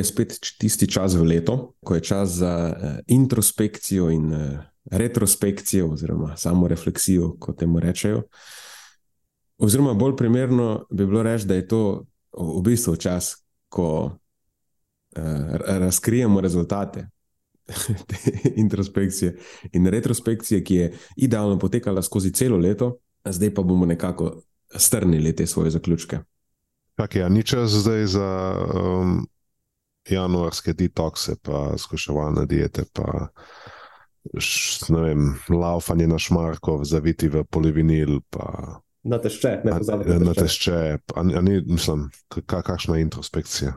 Je spet tisti čas v letu, ko je čas za uh, introspekcijo in uh, retrospekcijo, oziroma samo refleksijo, kot temu rečejo. Oziroma, bolj primerno bi bilo reči, da je to v bistvu čas, ko uh, razkrijemo rezultate te introspekcije in retrospekcije, ki je idealno potekala skozi celo leto, zdaj pa bomo nekako strnili te svoje zaključke. Kaj je, ni čas zdaj za. Um januarske detokse, pa skušavalne diete, pa vem, laufanje na šmarkov, zaviti v polivinil. Pa, na tešče, ne pozabite. Na tešče, a, a ni, mislim, kakšna introspekcija,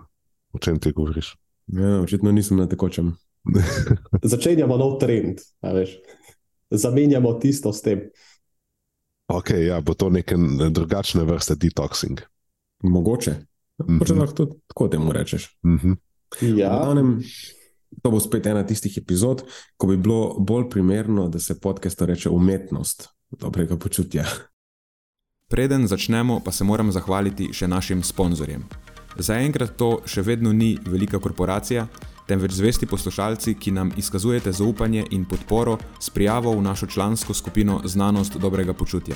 o čem ti govoriš? Ja, očitno nisem na tekočem. Začenjamo nov trend, zamenjamo tisto s tem. Ok, ja, bo to neke drugačne vrste detoxing. Mogoče. Mm -hmm. Lahko tako temu rečeš. Mm -hmm. Ja. Glavnem, to bo spet ena tistih epizod, ko bi bilo bolj primerno, da se podcast reče umetnost dobrega počutja. Preden začnemo, pa se moram zahvaliti še našim sponzorjem. Zaenkrat to še vedno ni velika korporacija, temveč zvesti poslušalci, ki nam izkazujete zaupanje in podporo s prijavo v našo člansko skupino Znanost dobrega počutja.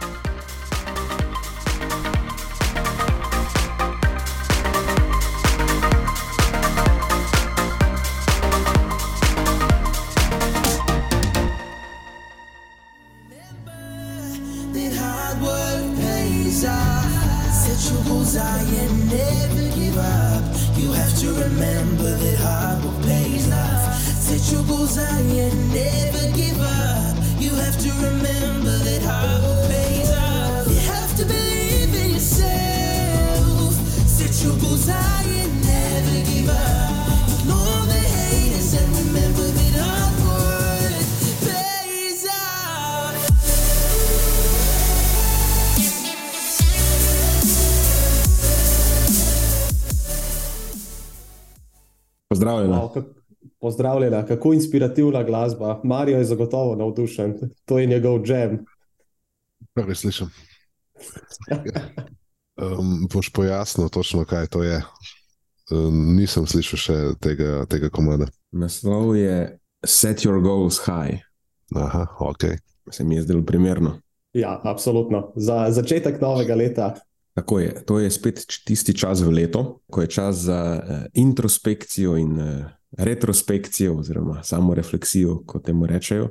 Pozdravljena. Pozdravljena, kako inspirativna glasba. Marijo je zagotovo navdušen, to je njegov jam. Prvi slišim. Um, boš pojasnil točno, kaj to je. Um, nisem slišal še tega, tega komada. Naslov je Set Your Goals High. Aha, ok. Se mi je zdelo primerno. Ja, absolutno. Za začetek novega leta Tako je. To je spet tisti čas v letu, ko je čas za uh, introspekcijo in uh, retrospekcijo, oziroma samo refleksijo, kot temu rečejo.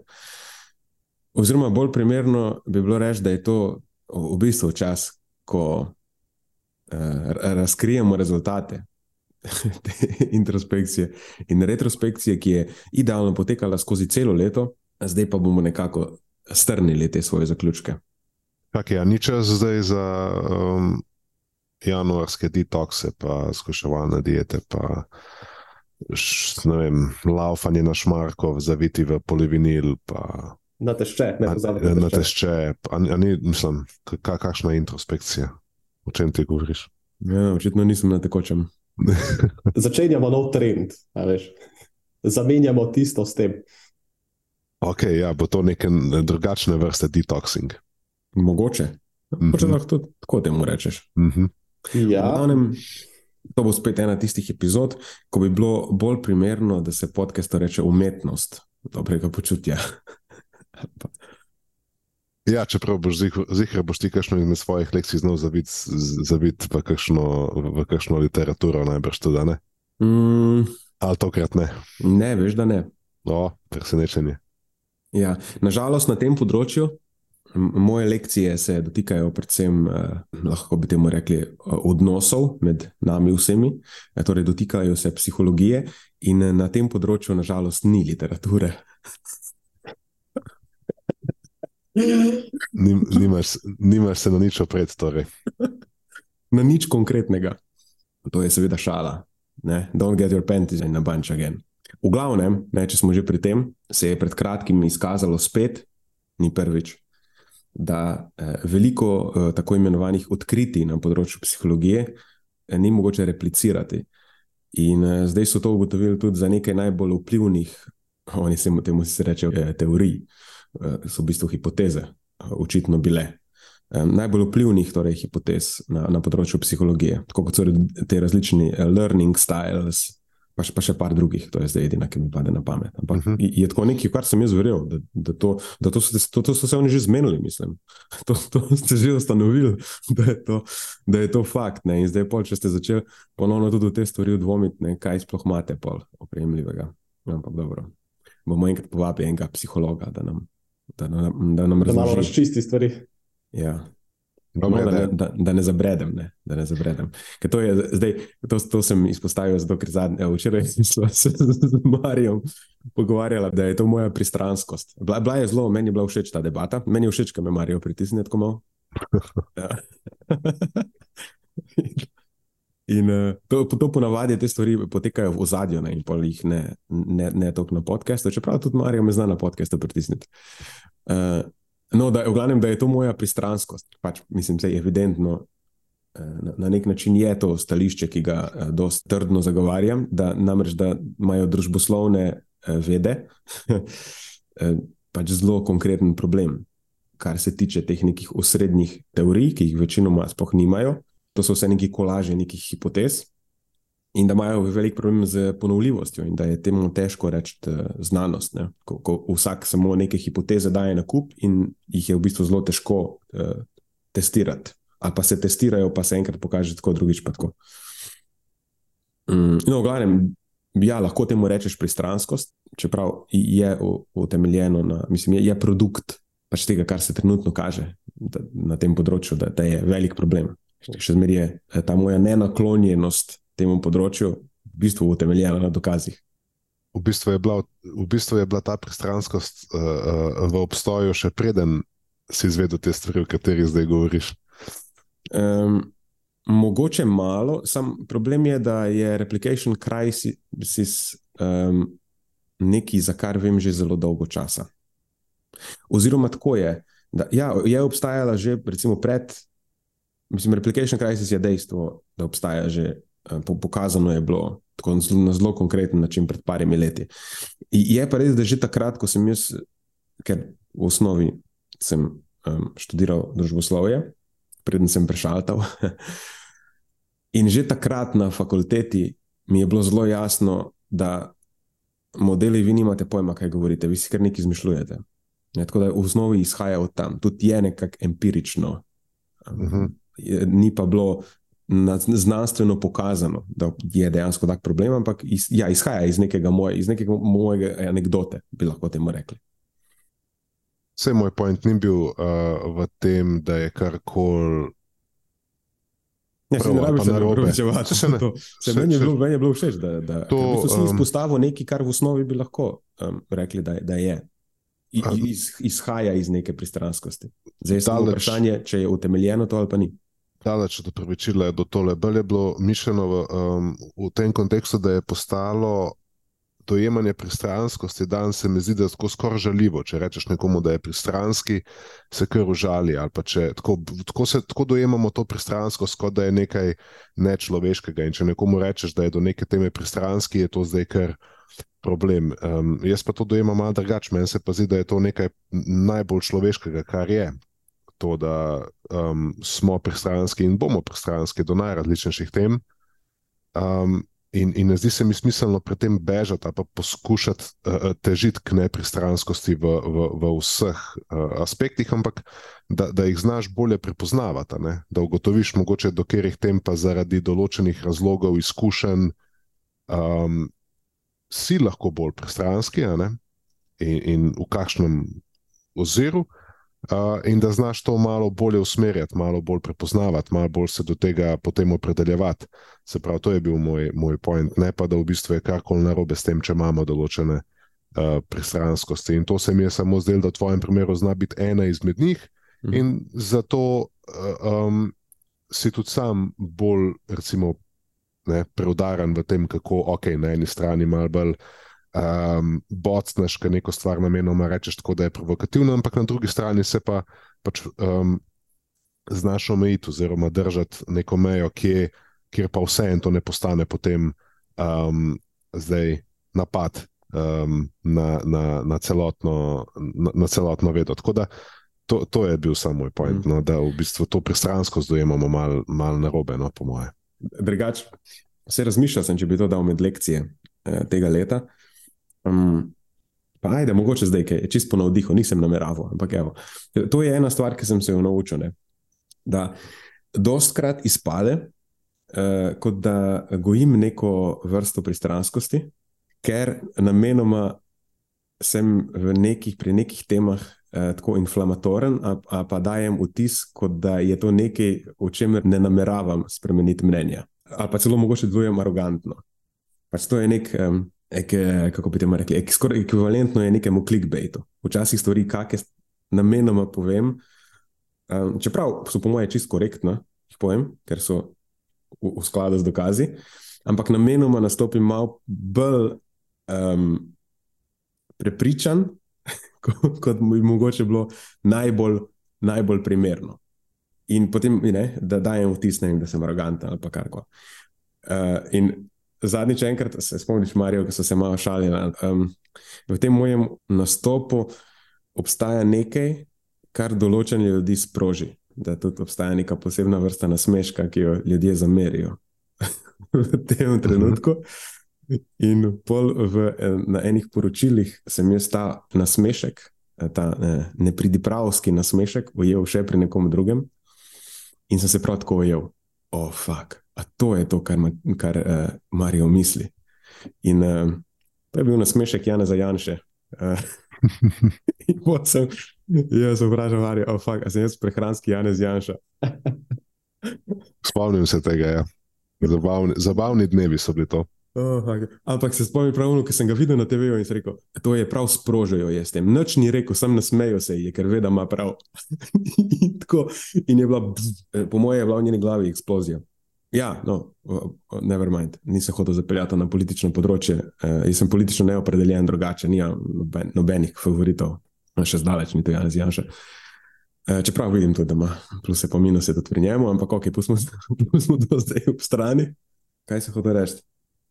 Oziroma, bolj primerno bi bilo reči, da je to v bistvu čas, ko uh, razkrijemo rezultate te introspekcije in retrospekcije, ki je idealno potekala skozi celo leto, zdaj pa bomo nekako strnili te svoje zaključke. Kaj je, ni čas zdaj za um, januarske detokse, pa skušavalne diete, pa ne vem, laufanje na šmarkov, zaviti v polivinil. Pa, na tešče, ne pozabite. Na tešče, a, a ni, mislim, kakšna introspekcija, o čem ti govoriš? Ja, očitno nisem na tekočem. Začenjamo nov trend, zamenjamo tisto s tem. Ok, ja, bo to neke drugačne vrste detoxing. Mogoče. Mm -hmm. Lahko tudi tako temu rečeš. Mm -hmm. ja. Glavnem, to bo spet ena tistih epizod, ko bi bilo bolj primerno, da se podcast reče umetnost dobrega počutja. ja, čeprav boš zihar, boš ti kakšno izmed svojih lekcij znal zaviti zavit v, v kakšno literaturo, najbrž tudi ne. Mm. Ali tokrat ne? Ne, veš, da ne. O, presenečenje. Ja, nažalost, na tem področju Moje lekcije se dotikajo predvsem, eh, lahko bi temu rekli, eh, odnosov med nami vsemi, eh, torej dotikajo se psihologije, in na tem področju, nažalost, ni literature. Nim, nimaš, nimaš se na nič opred, torej. Na nič konkretnega. To je seveda šala. Ne? Don't get your panties in a bunch again. V glavnem, ne, če smo že pri tem, se je pred kratkim izkazalo spet, ni prvič, da eh, veliko eh, tako imenovanih odkritij na področju psihologije eh, ni mogoče replicirati. In zdaj so to ugotovili tudi za nekaj najbolj vplivnih, oni se temu se reče, teorij, so v bistvu hipoteze, očitno bile. Najbolj vplivnih torej, hipotez na, na področju psihologije, tako kot so te različni learning styles, pa pa še par drugih, to je zdaj edina, ki mi pade na pamet. Ampak uh -huh. je tako nekaj, kar sem jaz verjel, da, da, to, da to, to, to so se oni že zmenili, mislim. To, to ste že ustanovili, da je to, da je to fakt. Ne? In zdaj, pol, če ste začeli ponovno tudi v te stvari dvomiti, kaj sploh imate, pol opremljivega. Ampak dobro, bomo enkrat povabili enega psihologa, da nam, da nam, da nam Da malo razloži. razčisti stvari. Ja. Dobre, No, da, da- ne, da, da ne zabredem. Ne, da ne zabredem. Ker To, je, zdaj, to, to sem izpostavil, zato, ker zadnje, včeraj smo se z Marijo pogovarjali, da je to moja pristranskost. Bila, bila je zelo, meni je bila všeč ta debata, meni je všeč, ko me Marijo pritisne tako malo. Ja. In uh, to, to ponavadi te stvari potekajo v ozadju, ne, in pol jih ne, ne, ne toliko na podkastu, čeprav tudi Marijo me zna na podkastu pritisniti. Uh, no, da, v glavnem, da je to moja pristranskost. Pač, mislim, da je evidentno, uh, na, na nek način je to stališče, ki ga uh, dosti trdno zagovarjam, da namreč da imajo družboslovne uh, vede pač zelo konkreten problem, kar se tiče teh nekih osrednjih teorij, ki jih večinoma sploh nimajo. To so vse neki kolaže nekih hipotez, in da imajo velik problem z ponovljivostjo, in da je temu težko reči znanost. ne. Ko, ko vsak samo neke hipoteze daje na kup, in jih je v bistvu zelo težko uh, testirati. Ali pa se testirajo, pa se enkrat pokaže tako, drugič pa tako. Mm, no, glavnem, ja, lahko temu rečeš pristranskost, čeprav je utemeljeno na, mislim, je, je produkt pač tega, kar se trenutno kaže da, na tem področju, da, da je velik problem. Še zmeraj je eh, ta moja nenaklonjenost temu področju v bistvu utemeljena na dokazih. V bistvu je bila, v bistvu je bila ta pristranskost uh, v obstoju še preden si izvedel te stvari, o katerih zdaj govoriš. Um, mogoče malo, sam problem je, da je replication crisis um, nekaj, za kar vem že zelo dolgo časa. Oziroma, tako je, da ja, je obstajala že recimo pred, mislim, replication crisis je dejstvo, da obstaja že, pokazano je bilo tako na zelo- konkreten način pred parimi leti. Je pa res, da že takrat, ko sem jaz, ker v osnovi sem um, študiral družboslovje, preden sem prešaltal. In že takrat na fakulteti mi je bilo zelo jasno, da modeli vi nimate pojma, kaj govorite, vi si kar nekaj izmišljujete. Ne, tako da v osnovi izhaja od tam, tudi je nekako empirično. Um, Mhm. je- Ni pa bilo znanstveno pokazano, da je dejansko tak problem, ampak iz, ja, izhaja iz nekega, moje, iz nekega mojega anekdote, bi lahko temu rekli. Vse moj point ni bil uh, v tem, da je karkoli. Ja, se Prav ne rabiš se narobe. opravičevati. Se Meni je bilo, meni je bilo všeč, da, da To, ker v bistvu si um, izpostavil nekaj, kar v osnovi bi lahko um, rekli, da, da je. I, iz, izhaja iz neke pristranskosti. Zdaj je samo vprašanje, če je utemeljeno to ali pa ni. Daleč od opravičila je do tole. Bolj je bilo mišljeno v, um, v tem kontekstu, da je postalo dojemanje pristranskosti danes, se mi zdi, da je tako skoraj žaljivo. Če rečeš nekomu, da je pristranski, se kar užali. če- Tako, tako, se, tako dojemamo to pristranskost, kot da je nekaj nečloveškega. In če nekomu rečeš, da je do neke teme pristranski, je to zdaj kar. Um, jaz pa to dojemam malo drugače. Meni se pa zdi, da je to nekaj najbolj človeškega, kar je. To, da um, smo pristranski in bomo pristranski do najrazličnejših tem. Um, in, in ne zdi se mi smiselno pri tem bežati ali poskušati uh, težiti k nepristranskosti v, v, v vseh uh, aspektih, ampak da, da jih znaš bolje prepoznavati, ne? da ugotoviš, mogoče do katerih tem pa zaradi določenih razlogov, izkušenj, um, si lahko bolj pristranski in, in v kakšnem oziru. Uh, in da znaš to malo bolje usmerjati, malo bolj prepoznavati, malo bolj se do tega potem opredeljevati. Se pravi, to je bil moj, moj point, ne pa da v bistvu je karkoli narobe s tem, če imamo določene uh, pristranskosti. In to se mi je samo zdelo, da v tvojem primeru zna biti ena izmed njih, mm. in zato uh, um, si tudi sam bolj, recimo, ne, preudaren v tem, kako ok, na eni strani malo bolj um, bocneš, ker neko stvar namenoma rečeš tako, da je provokativno, ampak na drugi strani se pa pač um, znaš omejiti oziroma držati neko mejo, kje, kjer pa vse en to ne postane potem um, zdaj napad um, na, na, na, celotno, na, na celotno vedo. Tako da to, to je bil samo moj point, mm. no, da v bistvu to pristransko zdojemamo malo mal narobe, no, po moje. Drugač, se razmišljal sem, če bi to dal med lekcije eh, tega leta. Um, pa ajde, mogoče zdaj, ki je čisto na vdihu, nisem nameraval. Ampak evo, to je ena stvar, ki sem se jo naučil. Ne? Da dostkrat izpade, uh, kot da gojim neko vrsto pristranskosti, ker namenoma sem nekih, pri nekih temah uh, tako inflamatoren, a, a pa dajem vtis, kot da je to nekaj, o čemer ne nameravam spremeniti mnenja. Ali pa celo mogoče dvojem arogantno. Pač to je nek. Um, Eke, kako bi temu rekli, ek, skoraj ekvivalentno je nekemu clickbaitu. Včasih stvari, kakšne namenoma povem, um, čeprav so po mojem čisto korektne, jih povem, ker so v, v skladu z dokazi, ampak namenoma nastopim malo bolj um, prepričan, kot, kot bi mogoče bilo najbolj, najbolj primerno. In potem, ne, da dajem vtis, da sem aroganten ali kar koli. Uh, in zadnjič enkrat se spomniš, Marijo, ki so se malo šalili. Um, v tem mojem nastopu obstaja nekaj, kar določene ljudi sproži. Da tudi obstaja neka posebna vrsta nasmeška, ki jo ljudje zamerijo v tem trenutku. In v, na enih poročilih sem jaz ta nasmešek, ta ne, nepridipravski nasmešek, ujel še pri nekom drugem, in sem se prav tako ujel. O, oh, fuk, A to je to, kar, kar uh, Marijo misli. In uh, to je bil nasmešek Jana za Janše. Uh, sem, jaz sem vprašal, ali oh, sem jaz prehranski Janez Janša. Spomnim se tega, ja. zabavni, zabavni dnevi so bili to. Oh, Ampak se spomnim pravno, ki sem ga videl na TV-ju in rekel, to je prav sprožajo, jaz tem. Noč ni rekel, sem nasmejal se, je, ker ve, da ima prav. in, tako, in je bila, po mojem, v njeni glavi eksplozija. Ja, no, never mind. Nisem hotel zapeljati na politično področje. Uh, jaz sem politično neopredeljen, drugače, nimam noben, nobenih favoritov, no, še zdaleč ni to Janez Janša. Uh, čeprav vidim tudi, da ima plus in minus tudi pri njemu, ampak ok, pustimo to zdaj ob strani. Kaj se hoče reči?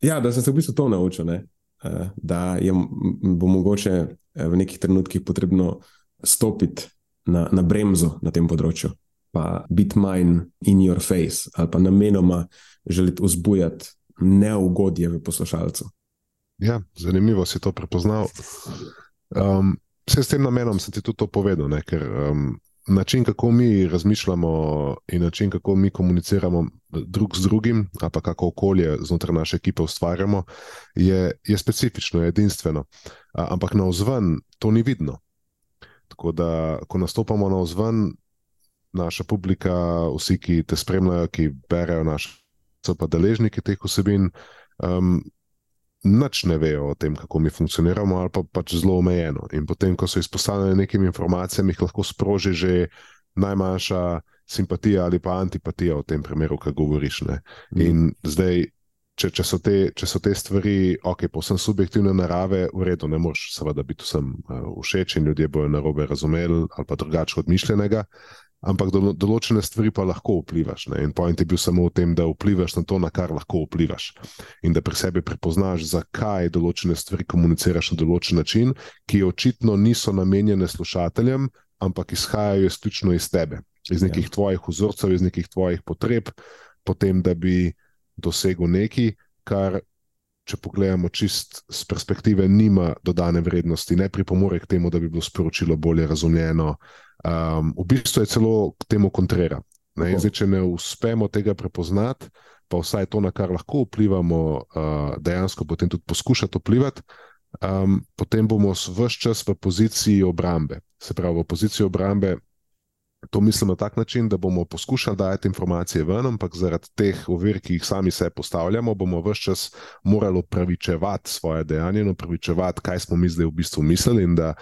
Ja, da sem se v bistvu to naučil, uh, da je bo mogoče v nekih trenutkih potrebno stopiti na, na bremzo na tem področju pa biti manj in your face, ali pa namenoma želeti vzbujati neugodje v poslušalcu. Ja, zanimivo si to prepoznal. Um, vse s tem namenom sem ti tudi to povedal, ne? ker um, način, kako mi razmišljamo in način, kako mi komuniciramo drug z drugim, ali pa kako okolje znotraj naše ekipe ustvarjamo, je, je specifično, je edinstveno. Uh, ampak na vzven to ni vidno. Tako da, ko nastopamo na vzven, naša publika, vsi, ki te spremljajo, ki berejo naše, so pa deležniki teh osebin, um, nič ne vejo o tem, kako mi funkcioniramo, ali pa pač zelo omejeno. In potem, ko so izpostavljeni nekim informacijam, jih lahko sproži že najmanjša simpatija ali pa antipatija v tem primeru, ki govoriš. Ne? Mm. In zdaj. Če, če, so te, če so te stvari, ok, posebno subjektivne narave, v redu, ne moreš, seveda, biti vsem uh, všeč in ljudje bojo narobe razumeli ali pa drugače od mišljenega, ampak do, določene stvari pa lahko vplivaš. Ne? In point je bil samo v tem, da vplivaš na to, na kar lahko vplivaš. In da pri sebi prepoznaš, zakaj določene stvari komuniciraš na določen način, ki očitno niso namenjene slušateljem, ampak izhajajo izključno iz tebe, iz nekih ja. tvojih vzorcev, iz nekih tvojih potreb, potem da bi dosegel nekaj, kar. Če pogledamo čist z perspektive, nima dodane vrednosti, ne pripomore k temu, da bi bilo sporočilo bolje razumljeno, Um, v bistvu je celo k temu kontrira. Zdaj, če ne uspemo tega prepoznati, pa vsaj to, na kar lahko vplivamo, uh, dejansko potem tudi poskušati vplivati, um, potem bomo vse čas v poziciji obrambe. Se pravi, v poziciji obrambe to mislim na tak način, da bomo poskušali dajati informacije ven, ampak zaradi teh ovir, ki jih sami sebi postavljamo, bomo vse čas morali upravičevati svoje dejanje in upravičevati, kaj smo mi zdaj v bistvu mislili. In da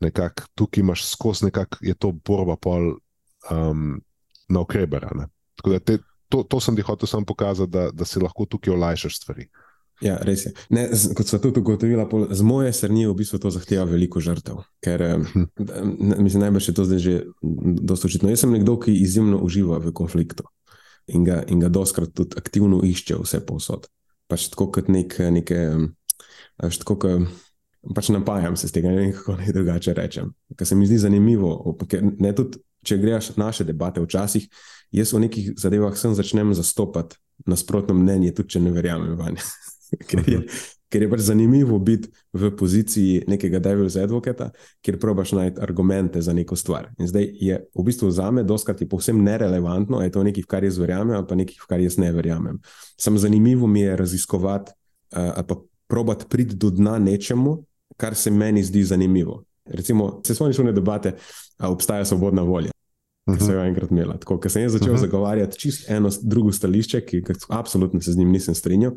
nekako tukaj imaš skozi nekako je to borba pol um, na okrebera. Tako da te, to, to sem ti hotel samo pokazati, da, da si lahko tukaj olajšaš stvari. Ja, res je. Ne, z, kot so tudi ugotovila, z moje strani v bistvu to zahteva veliko žrtev. Ker hm. mislim, najbrž je to zdaj že dosto očitno. Jaz sem nekdo, ki izjemno uživa v konfliktu in ga, ga doskrat tudi aktivno išče vse povsod. Pač tako kot nek, neke, pač tako kot. Pač napajam se z tega, ne vem, kako naj drugače rečem. Kar se mi zdi zanimivo, ne tudi, če greš naše debate včasih, jaz v nekih zadevah sem začnem zastopati nasprotno mnenje, tudi če ne verjamem vanje. ker, je, ker je pač zanimivo biti v poziciji nekega devil's advocata, kjer probaš najti argumente za neko stvar. In zdaj je v bistvu za me, doskrat je povsem nerelevantno, ali je to nekaj, v kar jaz verjamem, ali pa nekaj, v kar jaz ne verjamem. Sam zanimivo mi je raziskovati uh, ali pa probati priti do dna nečemu, kar se meni zdi zanimivo. Recimo, se spomniš v ne debate, ali obstaja svobodna volja. Ki sem jo enkrat imela. Tako, ker sem začel uh -huh. zagovarjati čisto eno drugo stališče, ki absolutno se z njim nisem strinjal,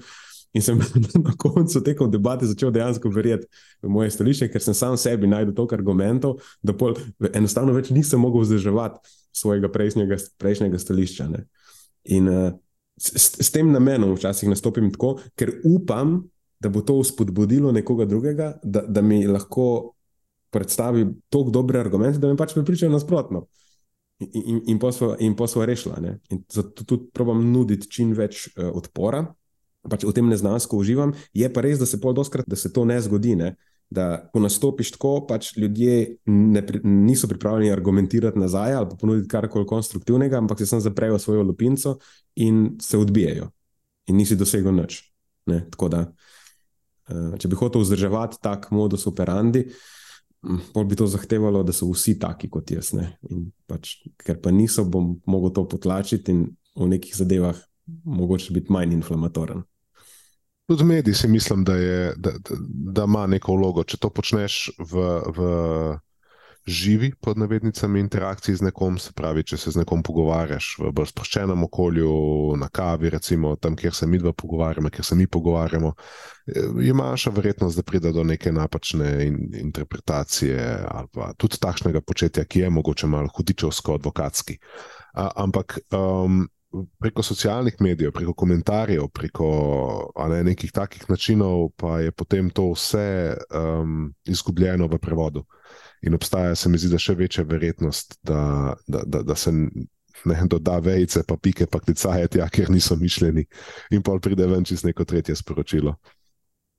In sem na koncu tekom debate začel dejansko verjeti v moje stališče, ker sem sam sebi najdel toliko argumentov, da pol, enostavno več nisem mogel vzdrževati svojega prejšnjega, prejšnjega stališča. Ne. In uh, s, s tem namenom včasih nastopim tako, ker upam, da bo to spodbudilo nekoga drugega, da, da mi lahko predstavi tako dobre argumente, da me pač pripričajo nasprotno. In, in, in poslo rešila. Ne. In zato tudi probujem nuditi čim več uh, odpora pač v tem neznansko uživam. Je pa res, da se pol doskrat, da se to ne zgodi. Ne? Da, ko nastopiš tako, pač ljudje ne, niso pripravljeni argumentirati nazaj ali ponuditi karkoli konstruktivnega, ampak se samo zaprejo svojo lupinco in se odbijajo, in nisi dosegel nič. Ne? Tako da, eh, če bi hotel vzdrževati tak modus operandi, pol bi to zahtevalo, da so vsi taki kot jaz. Pač, ker pa niso, bom mogel to potlačiti in v nekih zadevah mogoče biti manj inflamatoren. Tudi mediji si mislim, da, je, da, da, da ima neko vlogo. Če to počneš v, v živi, pod navednicami, interakciji z nekom, se pravi, če se z nekom pogovarjaš v bolj sproščenem okolju, na kavi, recimo tam, kjer se mi dva pogovarjamo, kjer se mi pogovarjamo, je manjša verjetnost, da pride do neke napačne in, interpretacije ali pa tudi takšnega početja, ki je mogoče malo hudičevsko, advokatski. A, ampak. Um, preko socialnih medijev, preko komentarjev, preko ne, nekih takih načinov, pa je potem to vse um, izgubljeno v prevodu. In obstaja, se mi zdi, da še večja verjetnost, da, da, da, da se ne doda vejce, pa pike, pa klicaje tja, ker niso mišljeni, in pa pride ven čez neko tretje sporočilo.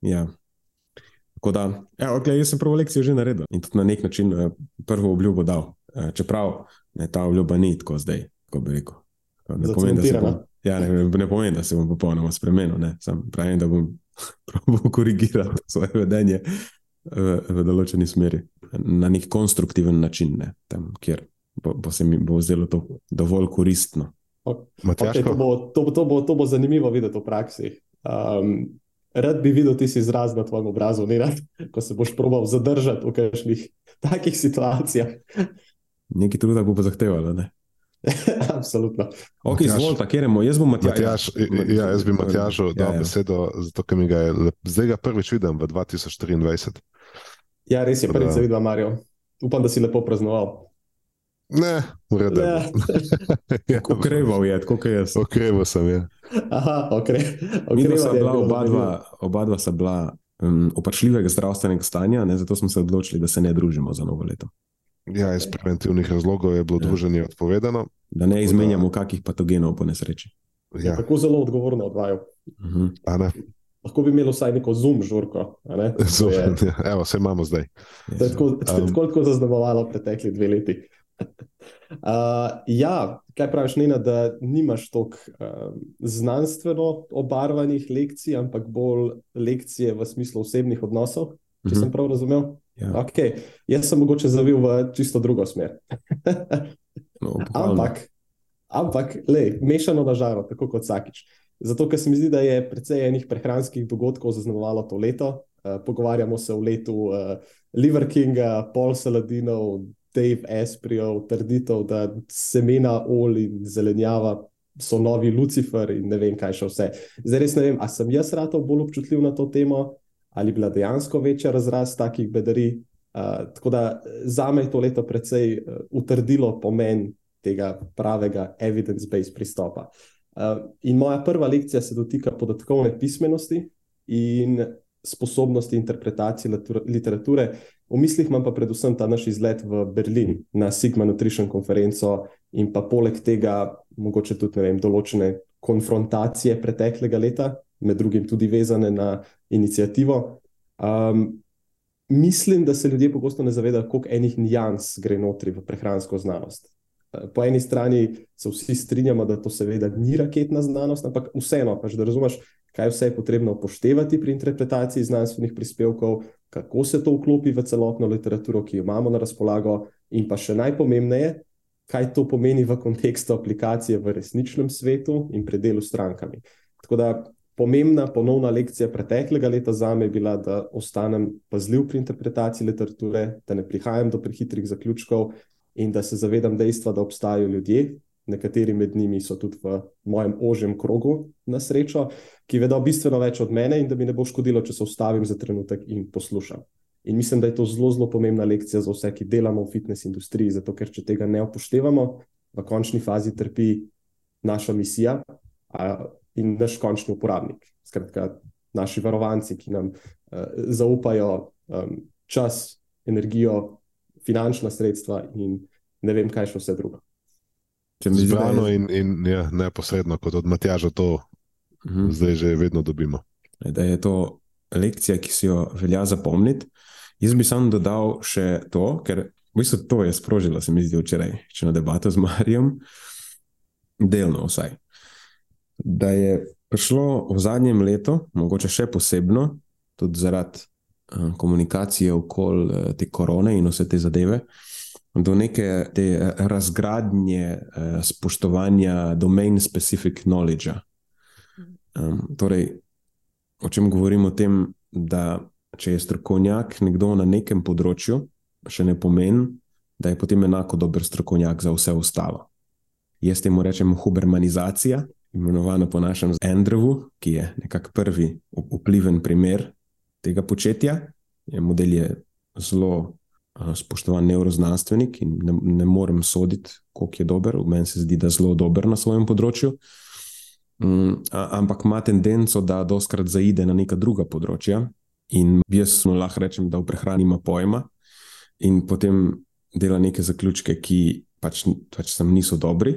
Ja. Da, ja, okay, jaz sem prvo lekcijo že naredil in tudi na nek način eh, prvo obljubo dal. Eh, čeprav ne, ta obljuba ni tako zdaj, kot bi rekel. Ne pomeni, da, bom, ja, ne, ne pomeni, da se bom popolnoma spremenil. Sam pravim, da bom probil korigirati svoje vedenje v, v določeni smeri, na nek konstruktiven način, ne, tam, kjer bo, bo se mi bo zdelo to dovolj koristno. Okay, to, bo, to, to, bo, to bo zanimivo videti v praksi. Um, rad bi videl tisti izraz na tvojem obrazu, ne rad, ko se boš probal zadržati v kakšnih takih situacijah. Nekaj truda bo pa zahtevalo. Absolutno. Ok, izvolite, kjer je moj, jaz bom Matjaž. Matjaž ja, jaz bi Matjažu dal ja, ja. besedo, zato ker mi ga je zdaj ga prvič vidim v 2024. Ja, res je, prvič se vidim, Marijo. Upam, da si lepo praznoval. Ne, v redu. Ja. ja, okreval je, kot je jaz. Okreval sem je. Aha, okre, okreval je. Oba dva, oba dva sta bila um, opačljivega zdravstvenega stanja, ne, zato smo se odločili, da se ne družimo za novo leto. Ja, iz preventivnih razlogov je bilo ja. druženje odpovedano. Da ne izmenjamo da... kakih patogenov po nesreči. Ja. Tako zelo odgovorno odvajal. Uh mhm. -huh. Lahko bi imeli vsaj neko zoom žurko. Zoom, je... ja, Evo, vse imamo zdaj. To je tako, um... tako zaznamovalo pretekli dve leti. uh, ja, kaj praviš, Nina, da nimaš toliko uh, znanstveno obarvanih lekcij, ampak bolj lekcije v smislu osebnih odnosov, če uh -huh. sem prav razumel? Ja. Okay. Jaz sem mogoče zavil v čisto drugo smer. no, ampak, ampak le, mešano na žaro, tako kot vsakič. Zato, ker se mi zdi, da je precej enih prehranskih dogodkov zaznamovalo to leto. Uh, pogovarjamo se o letu uh, Liver Kinga, Paul Saladinov, Dave Espriov, trditev, da semena, olj in zelenjava so novi Lucifer in ne vem, kaj še vse. Zdaj res ne vem, ali sem jaz ratov bolj občutljiv na to temo, ali bila dejansko večja razrast takih bedarij. Uh, tako da za me je to leto precej uh, utrdilo pomen tega pravega evidence-based pristopa. Uh, in moja prva lekcija se dotika podatkovne pismenosti in sposobnosti interpretacije literature. V mislih imam pa predvsem ta naš izlet v Berlin na Sigma Nutrition konferenco in pa poleg tega mogoče tudi vem, določene konfrontacije preteklega leta, med drugim tudi vezane na inicijativo. Um, mislim, da se ljudje pogosto ne zavedajo, koliko enih nijans gre notri v prehransko znanost. Po eni strani se vsi strinjamo, da to seveda ni raketna znanost, ampak vseeno, pač, da razumeš, kaj vse je potrebno upoštevati pri interpretaciji znanstvenih prispevkov, kako se to vklopi v celotno literaturo, ki jo imamo na razpolago, in pa še najpomembneje, kaj to pomeni v kontekstu aplikacije v resničnem svetu in predelu s strankami. Tako da pomembna ponovna lekcija preteklega leta za me je bila, da ostanem pazljiv pri interpretaciji literature, da ne prihajam do prehitrih zaključkov in da se zavedam dejstva, da obstajajo ljudje, nekateri med njimi so tudi v mojem ožjem krogu, na srečo, ki vedo bistveno več od mene in da mi ne bo škodilo, če se ustavim za trenutek in poslušam. In mislim, da je to zelo, zelo pomembna lekcija za vse, ki delamo v fitness industriji, zato ker če tega ne upoštevamo, v končni fazi trpi naša misija in naš končni uporabnik. Skratka, naši varovanci, ki nam uh, zaupajo um, čas, energijo, finančna sredstva in ne vem, kaj še vse drugo. Zbrano in, in ja, neposredno, kot od Matjaža, to uh mhm. -huh. zdaj že vedno dobimo. Da je to lekcija, ki si jo velja zapomniti. Jaz bi sam dodal še to, ker v bistvu to je sprožilo, se mi zdi, včeraj, če na debato z Marijem, delno vsaj. Da je prišlo v zadnjem letu, mogoče še posebno, tudi zaradi uh, komunikacije okoli uh, te korone in vse te zadeve. Uh, do neke te eh, razgradnje eh, spoštovanja domain-specific knowledge. Um, torej, o čem govorimo? O tem, da če je strokovnjak nekdo na nekem področju, še ne pomeni, da je potem enako dober strokovnjak za vse ostalo. Jaz temu rečem hubermanizacija, imenovana po našem Andrewu, ki je nekako prvi vpliven primer tega početja. Je model je zelo spoštovan neuroznanstvenik in ne, ne morem soditi, koliko je dober. Meni se zdi, da je zelo dober na svojem področju. Um, ampak ima tendenco, da doskrat zaide na neka druga področja. In jaz lahko rečem, da v prehrani ima pojma, in potem dela neke zaključke, ki pač, pač sem niso dobri.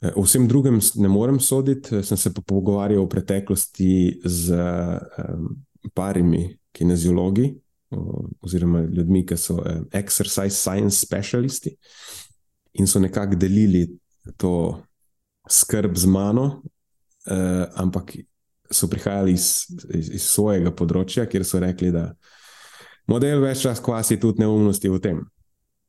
E, o vsem drugem ne morem soditi. Sem se pa pogovarjal v preteklosti z um, parimi kineziologi, oziroma ljudmi, ki so uh, exercise science specialisti in so nekako delili to skrb z mano, uh, ampak so prihajali iz, iz, iz svojega področja, kjer so rekli, da model več čas kvasi tudi neumnosti v tem.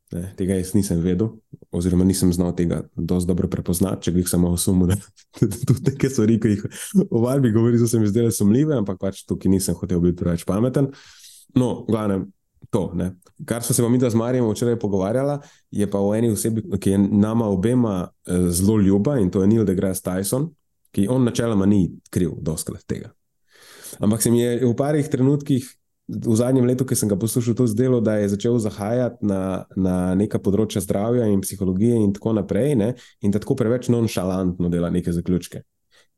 Ne, tega jaz nisem vedel, oziroma nisem znal tega dosti dobro prepoznati, če bi samo osumil, da tudi te stvari, ki jih v Varbi govori, so se mi zdele sumljive, ampak pač tukaj nisem hotel biti preveč pameten. No, glavno to. Ne. Kar smo se pa mi z Marijo včeraj pogovarjali, je pa o eni osebi, ki je nama obema eh, zelo ljuba in to je Neil deGrasse Tyson, ki on načeloma ni kriv doskrat tega. Ampak se mi je v parih trenutkih. V zadnjem letu, ki sem ga poslušal, to zdelo, da je začel zahajati na, na neka področja zdravja in psihologije, in tako naprej, ne? in da tako preveč nonšalantno dela neke zaključke.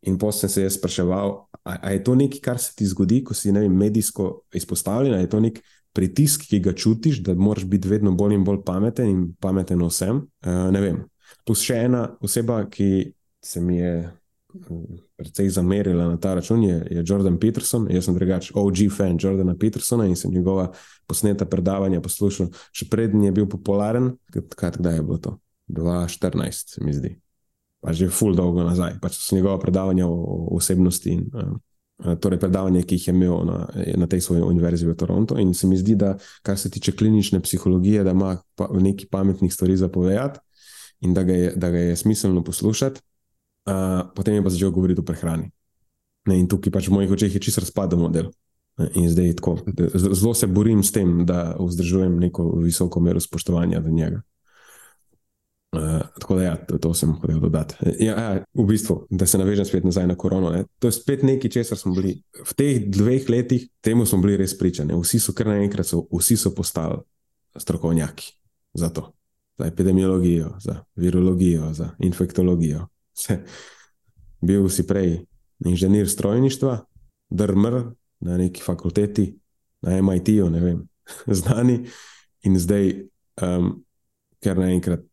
In potem sem se jaz spraševal, ali je to nekaj, kar se ti zgodi, ko si vem, medijsko izpostavljen, ali je to nek pritisk, ki ga čutiš, da moraš biti vedno bolj in bolj pameten in pameten vsem. Uh, ne vem. Plus še ena oseba, ki se mi je precej zamerila na ta račun, je, je Jordan Peterson. Jaz sem drugačen, OG fan Jordana Petersona in sem njegova posneta predavanja poslušal, še prednji je bil popularen. Kaj, kdaj je bilo to? 2014, se mi zdi pa že ful dolgo nazaj. Pač so njegova predavanja o osebnosti in uh, torej predavanja, ki jih je imel na, na tej svoji univerzi v Torontu. In se mi zdi, da kar se tiče klinične psihologije, da ima pa, nekaj pametnih stvari za povedati in da ga je, da ga je smiselno poslušati, uh, potem je pa začel govoriti o prehrani. Ne, in tukaj pač v mojih očeh je čisto razpadel model. In zdaj tako, zelo se borim s tem, da vzdržujem neko visoko mero spoštovanja do njega. Uh, tako da, ja, to, to sem hotel dodati. Ja, ja, v bistvu, da se navežem spet nazaj na korono. Ne. To je spet nekaj, česar smo bili v teh dveh letih, temu smo bili res pričani. Vsi so kar naenkrat, so, vsi so postali strokovnjaki za to, za epidemiologijo, za virologijo, za infektologijo. Bil si prej inženir strojništva, drmr na neki fakulteti, na MIT-ju, ne vem, znani, in zdaj, um, ker naenkrat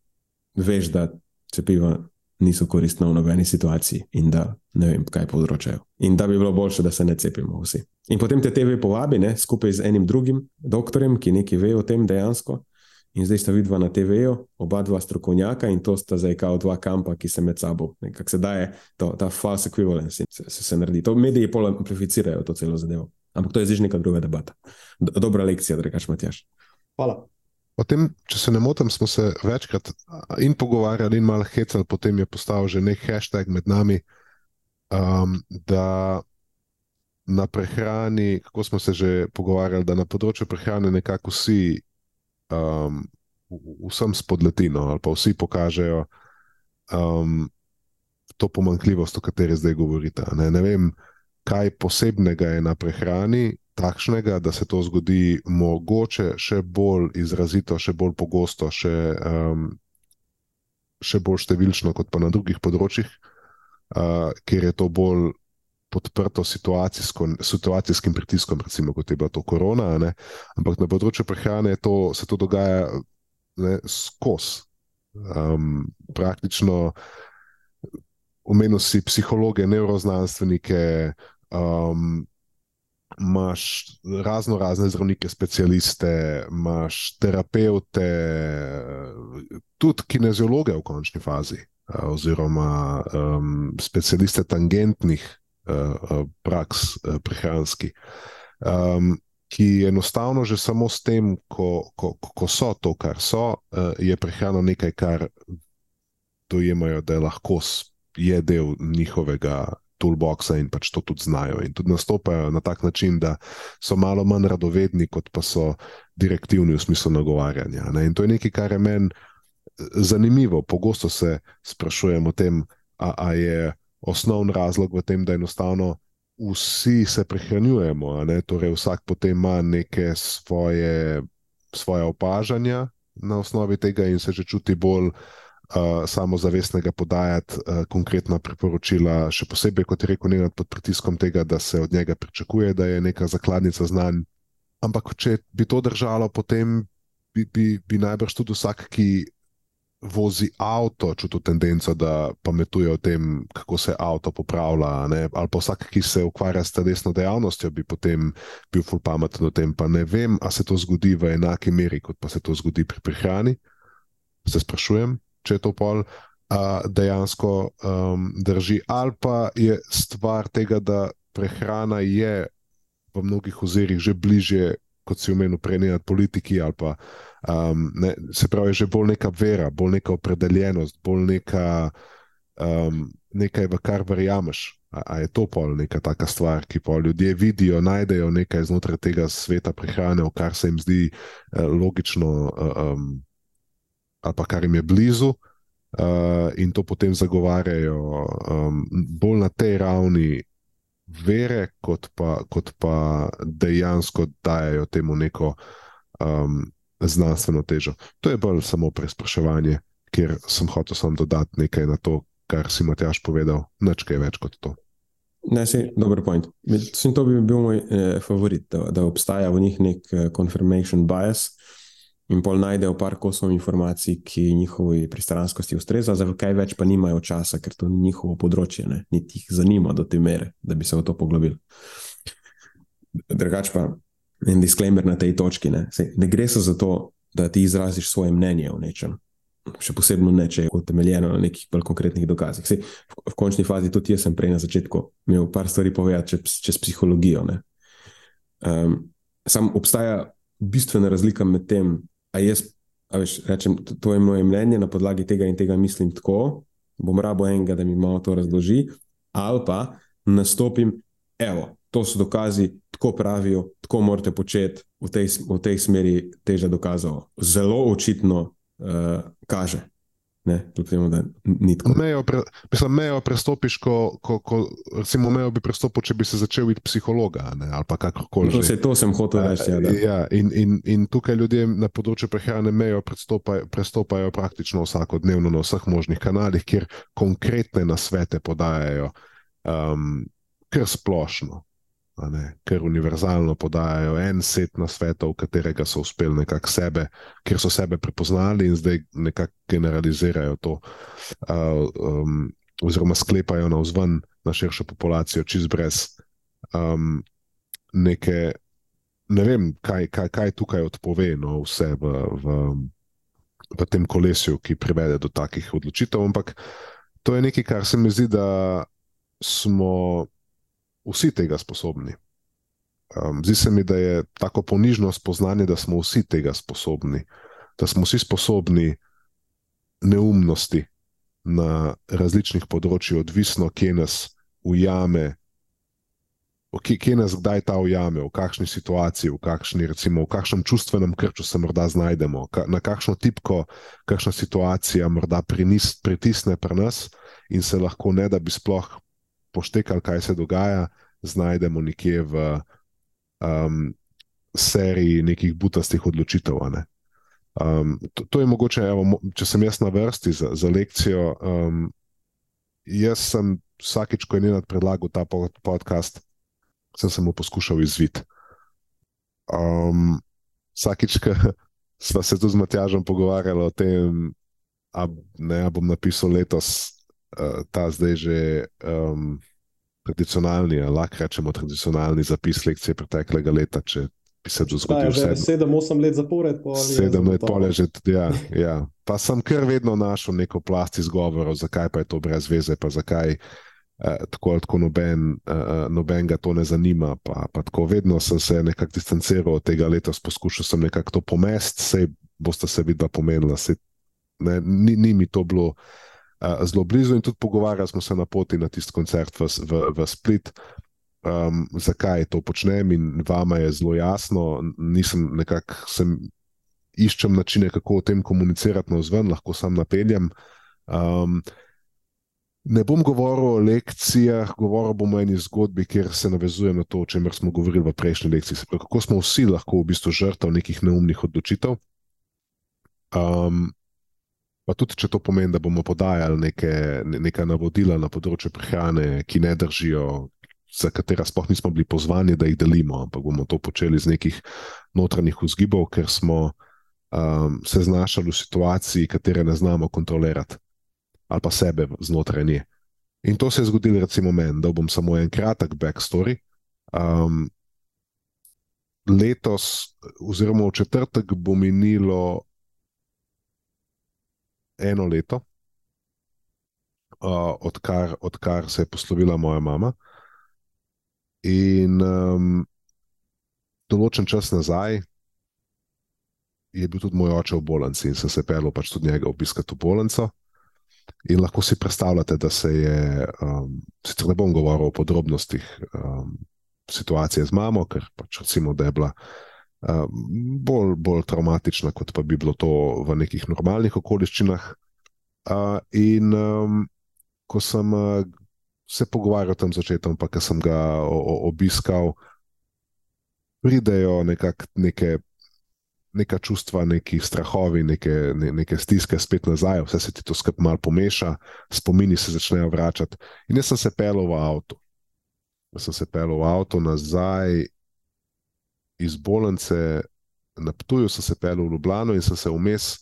veš, da cepiva niso koristna v nobeni situaciji in da ne vem, kaj povzročajo. In da bi bilo boljše, da se ne cepimo vsi. In potem te TV povabi ne, skupaj z enim drugim doktorjem, ki nekaj ve o tem dejansko. In zdaj sta vidva na TV-ju, oba dva strokovnjaka, in to sta zdaj kao dva kampa, ki se med sabo, kako se daje, to, ta false equivalence se, se, se naredi. To mediji pol amplificirajo to celo zadevo. Ampak to je zdaj neka druga debata. Dobra lekcija, da rečeš, Matjaš. Hvala. O tem, če se ne motim, smo se večkrat in pogovarjali, in malo hecali, potem je postal že nek hashtag med nami, um, da na prehrani, kako smo se že pogovarjali, da na področju prehrane nekako vsi, um, vsem spodletino ali pa vsi pokažejo um, to pomankljivost, o kateri zdaj govorite. Ne, ne vem, kaj posebnega je na prehrani, takšnega, da se to zgodi mogoče še bolj izrazito, še bolj pogosto, še, um, še bolj številčno kot pa na drugih področjih, uh, kjer je to bolj podprto situacijskim pritiskom, recimo kot je bila to korona. Ne? Ampak na področju prehrane to, se to dogaja skozi. Um, praktično omenil si psihologe, neuroznanstvenike. Um, imaš razno razne zdravnike, specialiste, imaš terapeute, tudi kineziologe v končni fazi, oziroma um, specialiste tangentnih uh, praks, uh, prehranskih. Um, Ki enostavno že samo s tem, ko, ko, ko so to, kar so, je prehrana nekaj, kar dojemajo, da je lahko je del njihovega toolboxa in pač to tudi znajo. In tudi nastopajo na tak način, da so malo manj radovedni, kot pa so direktivni v smislu nagovarjanja. Ne? In to je nekaj, kar je meni eh, zanimivo. Pogosto se sprašujem o tem, ali je osnovni razlog v tem, da enostavno. Vsi se prehranjujemo, torej vsak potem ima neke svoje, svoje opažanja na osnovi tega, in se že čuti bolj uh, samozavestnega podajati uh, konkretna priporočila, še posebej, kot je rekel, ne pod pritiskom tega, da se od njega pričakuje, da je neka zakladnica znanj. Ampak, če bi to držalo, potem bi, bi, bi najbrž tudi vsak, ki vozi avto, čutil tendenco, da pametuje o tem, kako se avto popravlja. Ne? Ali pa vsak, ki se ukvarja s telesno dejavnostjo, bi potem bil ful pameten o tem. Pa ne vem, ali se to zgodi v enaki meri, kot pa se to zgodi pri prehrani. Se sprašujem če to pol uh, dejansko um, drži. Ali pa je stvar tega, da prehrana je v mnogih ozirih že bližje, kot si omenil, prenijati politiki, ali pa um, ne, se pravi, že bolj neka vera, bolj neka opredeljenost, bolj neka, um, nekaj, v kar verjameš. A, a je to pol neka taka stvar, ki pa ljudje vidijo, najdejo nekaj znotraj tega sveta prehrane, v kar se jim zdi uh, logično. Uh, um, ali pa kar jim je blizu, uh, in to potem zagovarjajo um, bolj na tej ravni vere, kot pa, kot pa dejansko dajo temu neko um, znanstveno težo. To je bolj samo preizpraševanje, ker sem hotel samo dodati nekaj na to, kar si Matjaš povedal, nič kaj več kot to. Ne, si dober point. Mislim, to bi bil moj eh, favorit, da, da obstaja v njih nek uh, confirmation bias, in pol najdejo par kosov informacij, ki njihovi pristranskosti ustreza, za kaj več pa nimajo časa, ker to ni njihovo področje, ne? niti jih zanima do te mere, da bi se v to poglobili. Drugač pa en disclaimer na tej točki. Ne, Sej, ne gre se za to, da ti izraziš svoje mnenje o nečem. Še posebej ne, če je utemeljeno na nekih bolj konkretnih dokazih. Sej, v, v končni fazi tudi jaz sem prej na začetku imel par stvari povedati čez, čez psihologijo. Um, sam obstaja bistvena razlika med tem, A jaz, a veš, rečem, to je moje mnenje, na podlagi tega in tega mislim tako, bom rabo enega, da mi malo to razloži, ali pa nastopim, evo, to so dokazi, tako pravijo, tako morate početi, v tej, v tej smeri teža dokazov zelo očitno uh, kaže. Temu, mejo, pre, mislim, mejo prestopiš, ko, ko, ko recimo, mejo bi prestopil, če bi se začel videti psihologa ali pa kakorkoli. To, se, to sem hotel reči. Ja, ja, in, in, in tukaj ljudje na področju prehrane mejo prestopajo praktično vsakodnevno na vseh možnih kanalih, kjer konkretne nasvete podajajo, um, ker splošno ker univerzalno podajajo en set na svetu, v katerega so uspeli nekako sebe, ker so sebe prepoznali in zdaj nekako generalizirajo to, uh, um, oziroma sklepajo na vzven na širšo populacijo, čez brez um, neke. Ne vem, kaj, kaj, kaj tukaj odpove no, vse v, v, v tem kolesju, ki privede do takih odločitev, ampak to je nekaj, kar se mi zdi, da smo vsi tega sposobni. Um, zdi se mi, da je tako ponižno spoznanje, da smo vsi tega sposobni, da smo vsi sposobni neumnosti na različnih področjih, odvisno, kje nas ujame, kje, kje nas kdaj ta ujame, v kakšni situaciji, v, kakšni, recimo, v kakšnem čustvenem krču se morda znajdemo, na kakšno tipko, kakšna situacija morda prinis, pritisne pri nas in se lahko ne, da bi sploh poštekali, kaj se dogaja, znajdemo nekje v um, seriji nekih butastih odločitev. Ne? Um, to, to je mogoče, evo, če sem jaz na vrsti za, za lekcijo. Um, jaz sem vsakič, ko je Nenad predlagal ta podcast, sem se mu poskušal izviti. Um, vsakič, ko smo se tu z Matjažem pogovarjali o tem, da bom napisal letos uh, ta zdaj že. Um, tradicionalni, lahko rečemo, tradicionalni zapis lekcije preteklega leta. Če bi se zgodil že sedem, osem let zapored, sedem let pole že. Ja, ja. Pa sem kar vedno našel neko plast izgovorov, zakaj pa je to brez veze, pa zakaj. Uh, tako ali tako noben, uh, noben ga to ne zanima. Pa, pa tako vedno sem se nekako distanciral od tega leta, poskušal sem nekako to pomesti, sej boste se videla pomenila. Sej, ne, ni, ni mi to bilo uh, zelo blizu in tudi pogovarjali smo se na poti na tisti koncert v, v, v Split. Um, zakaj to počnem, in vama je zelo jasno, nisem nekako, iščem načine, kako o tem komunicirati na vzven, lahko sam napeljem. Um, ne bom govoril o lekcijah, govoril bom o eni zgodbi, kjer se navezuje na to, o čemer smo govorili v prejšnji lekciji. Pravi, kako smo vsi lahko v bistvu žrtev nekih neumnih odločitev. Um, Pa tudi, če to pomeni, da bomo podajali neke, neka navodila na področju prehrane, ki ne držijo, za katera sploh nismo bili pozvani, da jih delimo, ampak bomo to počeli iz nekih notranjih vzgibov, ker smo um, se znašli v situaciji, katere ne znamo kontrolirati, ali pa sebe znotraj nje. In to se je zgodilo, recimo, meni, da bom samo en kratek backstory. Um, letos, oziroma v četrtek, bo minilo eno leto, uh, odkar, odkar se je poslovila moja mama. In um, določen čas nazaj je bil tudi moj oče v bolnici in sem se pelil pač tudi njega obiskati v bolnico. In lahko si predstavljate, da se je, um, sicer ne bom govoril o podrobnostih um, situacije z mamo, ker pač recimo, da je bila bolj, bolj traumatična, kot pa bi bilo to v nekih normalnih okoliščinah. In ko sem uh, se pogovarjal tam začetkom, pa ko sem ga obiskal, pridejo nekak, neke. Neka čustva, neki strahovi, neke, ne, neke stiske, spet nazaj, vse se ti to skupaj malo pomeša, spomini se začnejo vračati. In jaz sem se pelil v avto. Jaz sem se pelil v avto nazaj iz bolnice na Ptuju, sem se pelil v Ljubljano in sem se vmes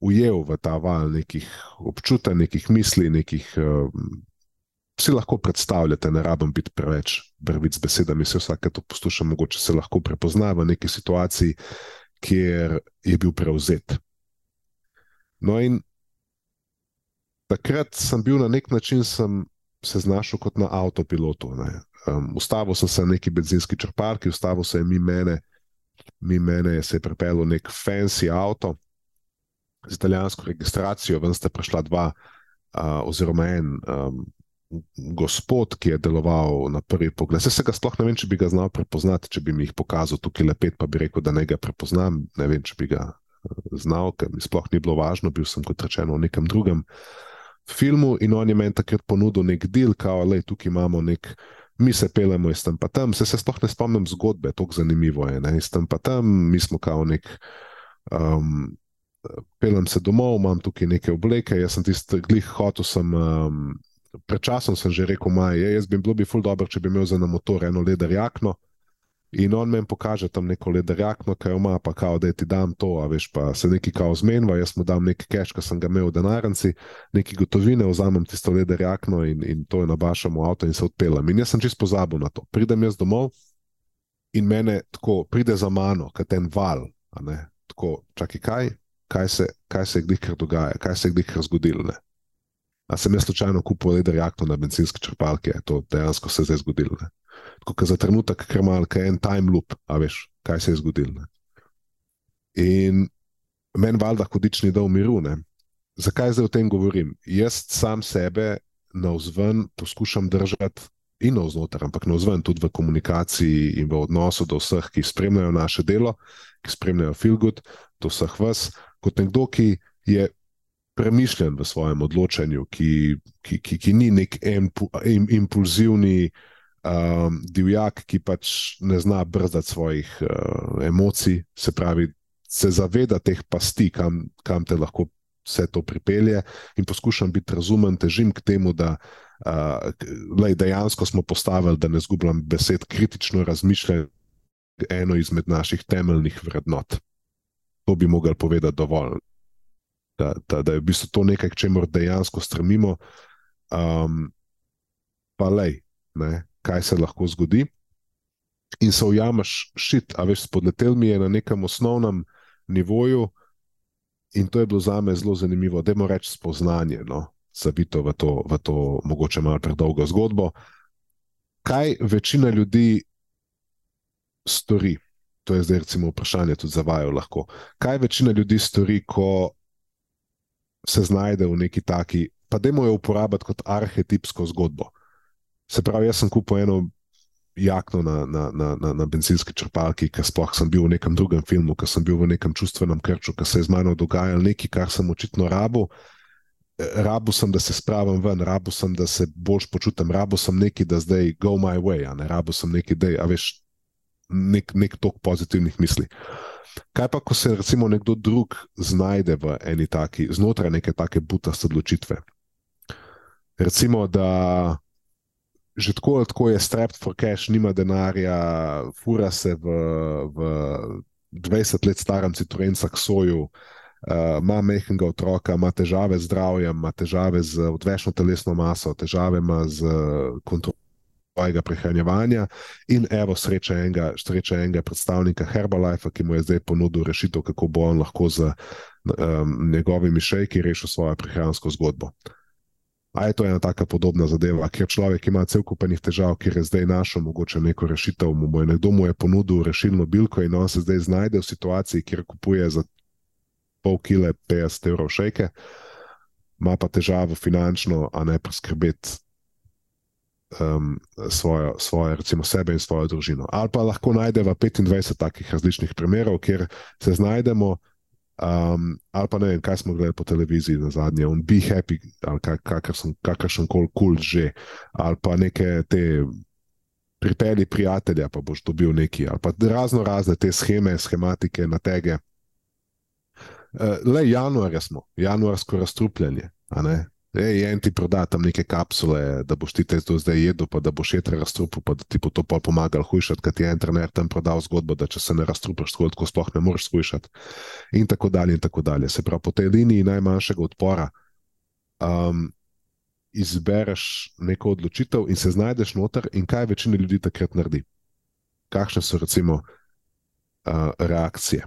ujel v ta val nekih občutkov, nekih misli, nekih. Um, Si lahko predstavljate, ne rabim biti preveč brvic z besedami, se vsake to poslušam, mogoče se lahko prepozna v neki situaciji, kjer je bil prevzet. No, in takrat sem bil na nek način, sem se znašel kot na avtopilotu. Um, ustavil sem se na neki benzinski črpalki, ustavil se je mi mene, mi mene se je pripeljal nek fancy avto z italijansko registracijo, ven sta prišla dva, uh, oziroma en um, gospod, ki je deloval na prvi pogled. Se ga sploh ne vem, če bi ga znal prepoznati, če bi mi jih pokazal tukaj le pet, pa bi rekel, da ne ga prepoznam. Ne vem, če bi ga eh, znal, ker mi sploh ni bilo važno, bil sem kot rečeno v nekem drugem filmu in on je meni takrat ponudil nek del, kao, le tukaj imamo nek. Mi se pelemo iz tam pa tam, se, se sploh ne spomnim zgodbe, tako zanimivo je. Ne? Iz tam pa tam, mi smo kao nek. Um, pelem se domov, imam tukaj neke obleke, jaz sem tisti glih hotel, sem um, pred časom sem že rekel, maj, je, jaz bi bilo bi ful dobro, če bi imel za na motor eno leder jakno. In on meni pokaže tam neko leder jakno, kaj ima, pa kao, da ti dam to, a veš, pa se neki kao zmenjava, jaz mu dam neki cash, ki sem ga imel v denarnici, neki gotovine, vzamem tisto leder jakno in, in to je nabašam v avto in se odpeljem. In jaz sem čist pozabil na to. Pridem jaz domov in mene tako pride za mano, kot en val, tako, čakaj kaj, kaj se, kaj se je glihkar dogaja, kaj se je glihkar zgodilo. A sem jaz slučajno kupil leder jakno na benzinske črpalke, to dejansko se je zdaj zgodilo. Ne? Tako za trenutek, ker ima en time loop, a veš, kaj se je zgodilo. In meni valjda hudič ni dal miru. Ne? Zakaj zdaj o tem govorim? Jaz sam sebe na vzven poskušam držati in na vznoter, ampak na vzven tudi v komunikaciji in v odnosu do vseh, ki spremljajo naše delo, ki spremljajo good, do vseh vas, kot nekdo, ki je premišljen v svojem odločanju, ki, ki, ki, ki ni nek impulzivni um, divjak, ki pač ne zna brzdati svojih uh, emocij, se pravi, se zaveda teh pasti, kam, kam te lahko vse to pripelje, in poskušam biti razumen, težim k temu, da. Uh, lej, dejansko smo postavili, da ne zgubljam besed, kritično razmišljanje, eno izmed naših temeljnih vrednot. To bi mogli povedati dovolj da, da, da je v bistvu to nekaj, k čemu dejansko stremimo. Um, pa lej, ne, kaj se lahko zgodi. In se ujameš šit, a veš, spodletel mi je na nekem osnovnem nivoju, in to je bilo za me zelo zanimivo, da moramo reči spoznanje, no, zabito v to, v to mogoče malo predolgo zgodbo. Kaj večina ljudi stori? To je zdaj, recimo, vprašanje tudi za vaju. Lahko. Kaj večina ljudi stori, ko se znajde v neki taki, pa da jo uporabljati kot arhetipsko zgodbo. Se pravi, jaz sem kupil eno jakno na, na, na, na, na benzinski črpalki, ker sploh sem bil v nekem drugem filmu, ker sem bil v nekem čustvenem krču, ker se je z mano dogajalo nekaj, kar sem očitno rabo. Rabu sem, da se spravim ven, rabu sem, da se bolj počutim, rabu sem neki, da zdaj go my way, a ne rabu sem neki, da je, veš, nek, nek tok pozitivnih misli. Kaj pa, ko se recimo nekdo drug znajde v eni taki, znotraj neke take butaste odločitve? Recimo, da že tako tako je strapped for cash, nima denarja, fura se v, v 20 let starem Citroen Saxoju, uh, ima mehkega otroka, ima težave z zdravjem, ima težave z odvečno telesno maso, težave ima z kontrolom svojega prehranjevanja. In evo, sreča enega, sreča enega predstavnika Herbalife, ki mu je zdaj ponudil rešitev, kako bo on lahko z um, njegovimi šejki rešil svojo prehransko zgodbo. A je to ena taka podobna zadeva, ker človek ima cel kup enih težav, ker je zdaj našel mogoče neko rešitev, mu je nekdo mu je ponudil rešilno bilko in on se zdaj znajde v situaciji, kjer kupuje za pol kile 50 evrov šejke, ima pa težavo finančno, a ne poskrbeti um, svojo, svojo, recimo, sebe in svojo družino. Ali pa lahko najdemo 25 takih različnih primerov, kjer se znajdemo, um, ali pa ne vem, kaj smo gledali po televiziji na zadnje, on be happy, ali kakršen koli kult že, ali pa neke te. Pripeli prijatelja, pa boš dobil nekaj, ali pa razno razne te scheme, schematike, na tege. Uh, le januarja smo, januarsko razstrupljanje, Ej, en ti proda tam neke kapsule, da boš ti te zdaj jedel, pa da boš jedel razstrupil, pa da ti bo to pol pomagal hujšati, ker ti je en trener tam prodal zgodbo, da če se ne razstrupiš, tako sploh ne moreš hujšati. In tako dalje, in tako dalje. Se pravi, po tej liniji najmanjšega odpora um, izbereš neko odločitev in se znajdeš noter, in kaj večina ljudi takrat naredi. Kakšne so recimo uh, reakcije?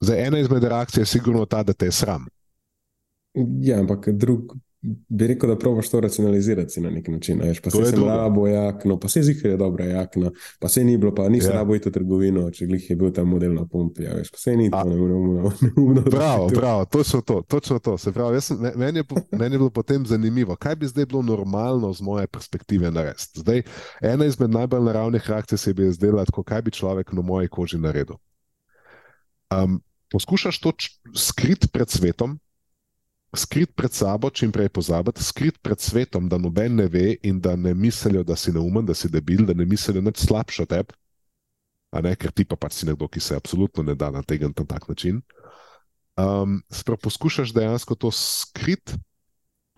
Zdaj, ena izmed reakcij je sigurno ta, da te je sram. Ja, ampak drug bi rekel, da probiš to racionalizirati na nek način. Veš, pa se je rabo jakno, pa se je dobra jakna, pa se ni bilo, pa nisi ja. rabo iti v trgovino, če glih je bil ta model na pumpi. Ja, veš, pa se ni to neumno. Prav, prav, točno to, točno to. Se pravi, sem, meni, je, meni je bilo potem zanimivo, kaj bi zdaj bilo normalno z moje perspektive narediti. Zdaj, ena izmed najbolj naravnih reakcij se bi zdela, kaj bi človek na moji koži naredil. Um, poskušaš to skriti pred svetom, skrit pred sabo, čim prej pozabiti, skrit pred svetom, da noben ne ve in da ne mislijo, da si neumen, da si debil, da ne mislijo nič slabše od tebe, ker ti pa pač si nekdo, ki se absolutno ne da na tega na tak način. Um, Sprav poskušaš dejansko to skrit,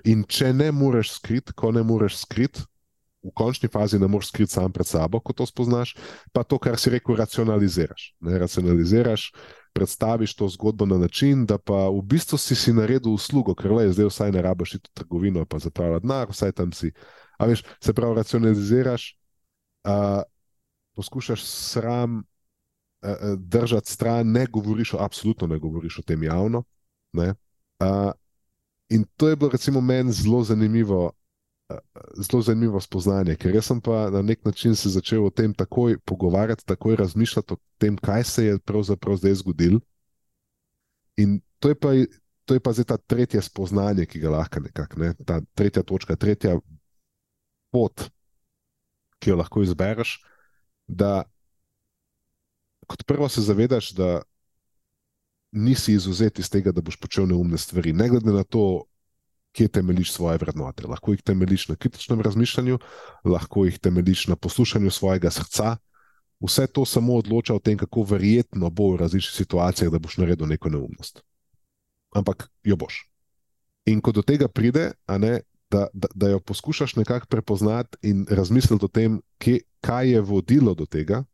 in če ne moreš skrit, ko ne moreš skrit, v končni fazi ne moreš skrit sam pred sabo, ko to spoznaš, pa to, kar si rekel, racionaliziraš. Ne, racionaliziraš, predstaviš to zgodbo na način, da pa v bistvu si si naredil uslugo, ker le zdaj vsaj ne rabiš iti v trgovino, pa zapravlja denar, vsaj tam si. A veš, se pravi, racionaliziraš, uh, poskušaš sram uh, držati stran, ne govoriš, absolutno ne govoriš o tem javno. Uh, in to je bilo, recimo, meni zelo zanimivo zelo zanimivo spoznanje, ker jaz sem pa na nek način se začel o tem takoj pogovarjati, takoj razmišljati o tem, kaj se je pravzaprav zdaj zgodilo. In to je pa, to je pa zdaj ta tretje spoznanje, ki ga lahko nekako, ne? ta tretja točka, tretja pot, ki jo lahko izbereš. Da kot prvo se zavedaš, da nisi izuzet iz tega, da boš počel neumne stvari, ne glede na to, kje temeljiš svoje vrednote. Lahko jih temeljiš na kritičnem razmišljanju, lahko jih temeljiš na poslušanju svojega srca. Vse to samo odloča o tem, kako verjetno bo v različnih situacijah, da boš naredil neko neumnost. Ampak jo boš. In ko do tega pride, ne, da, da, da jo poskušaš nekako prepoznati in razmisliti o tem, kje, kaj je vodilo do tega,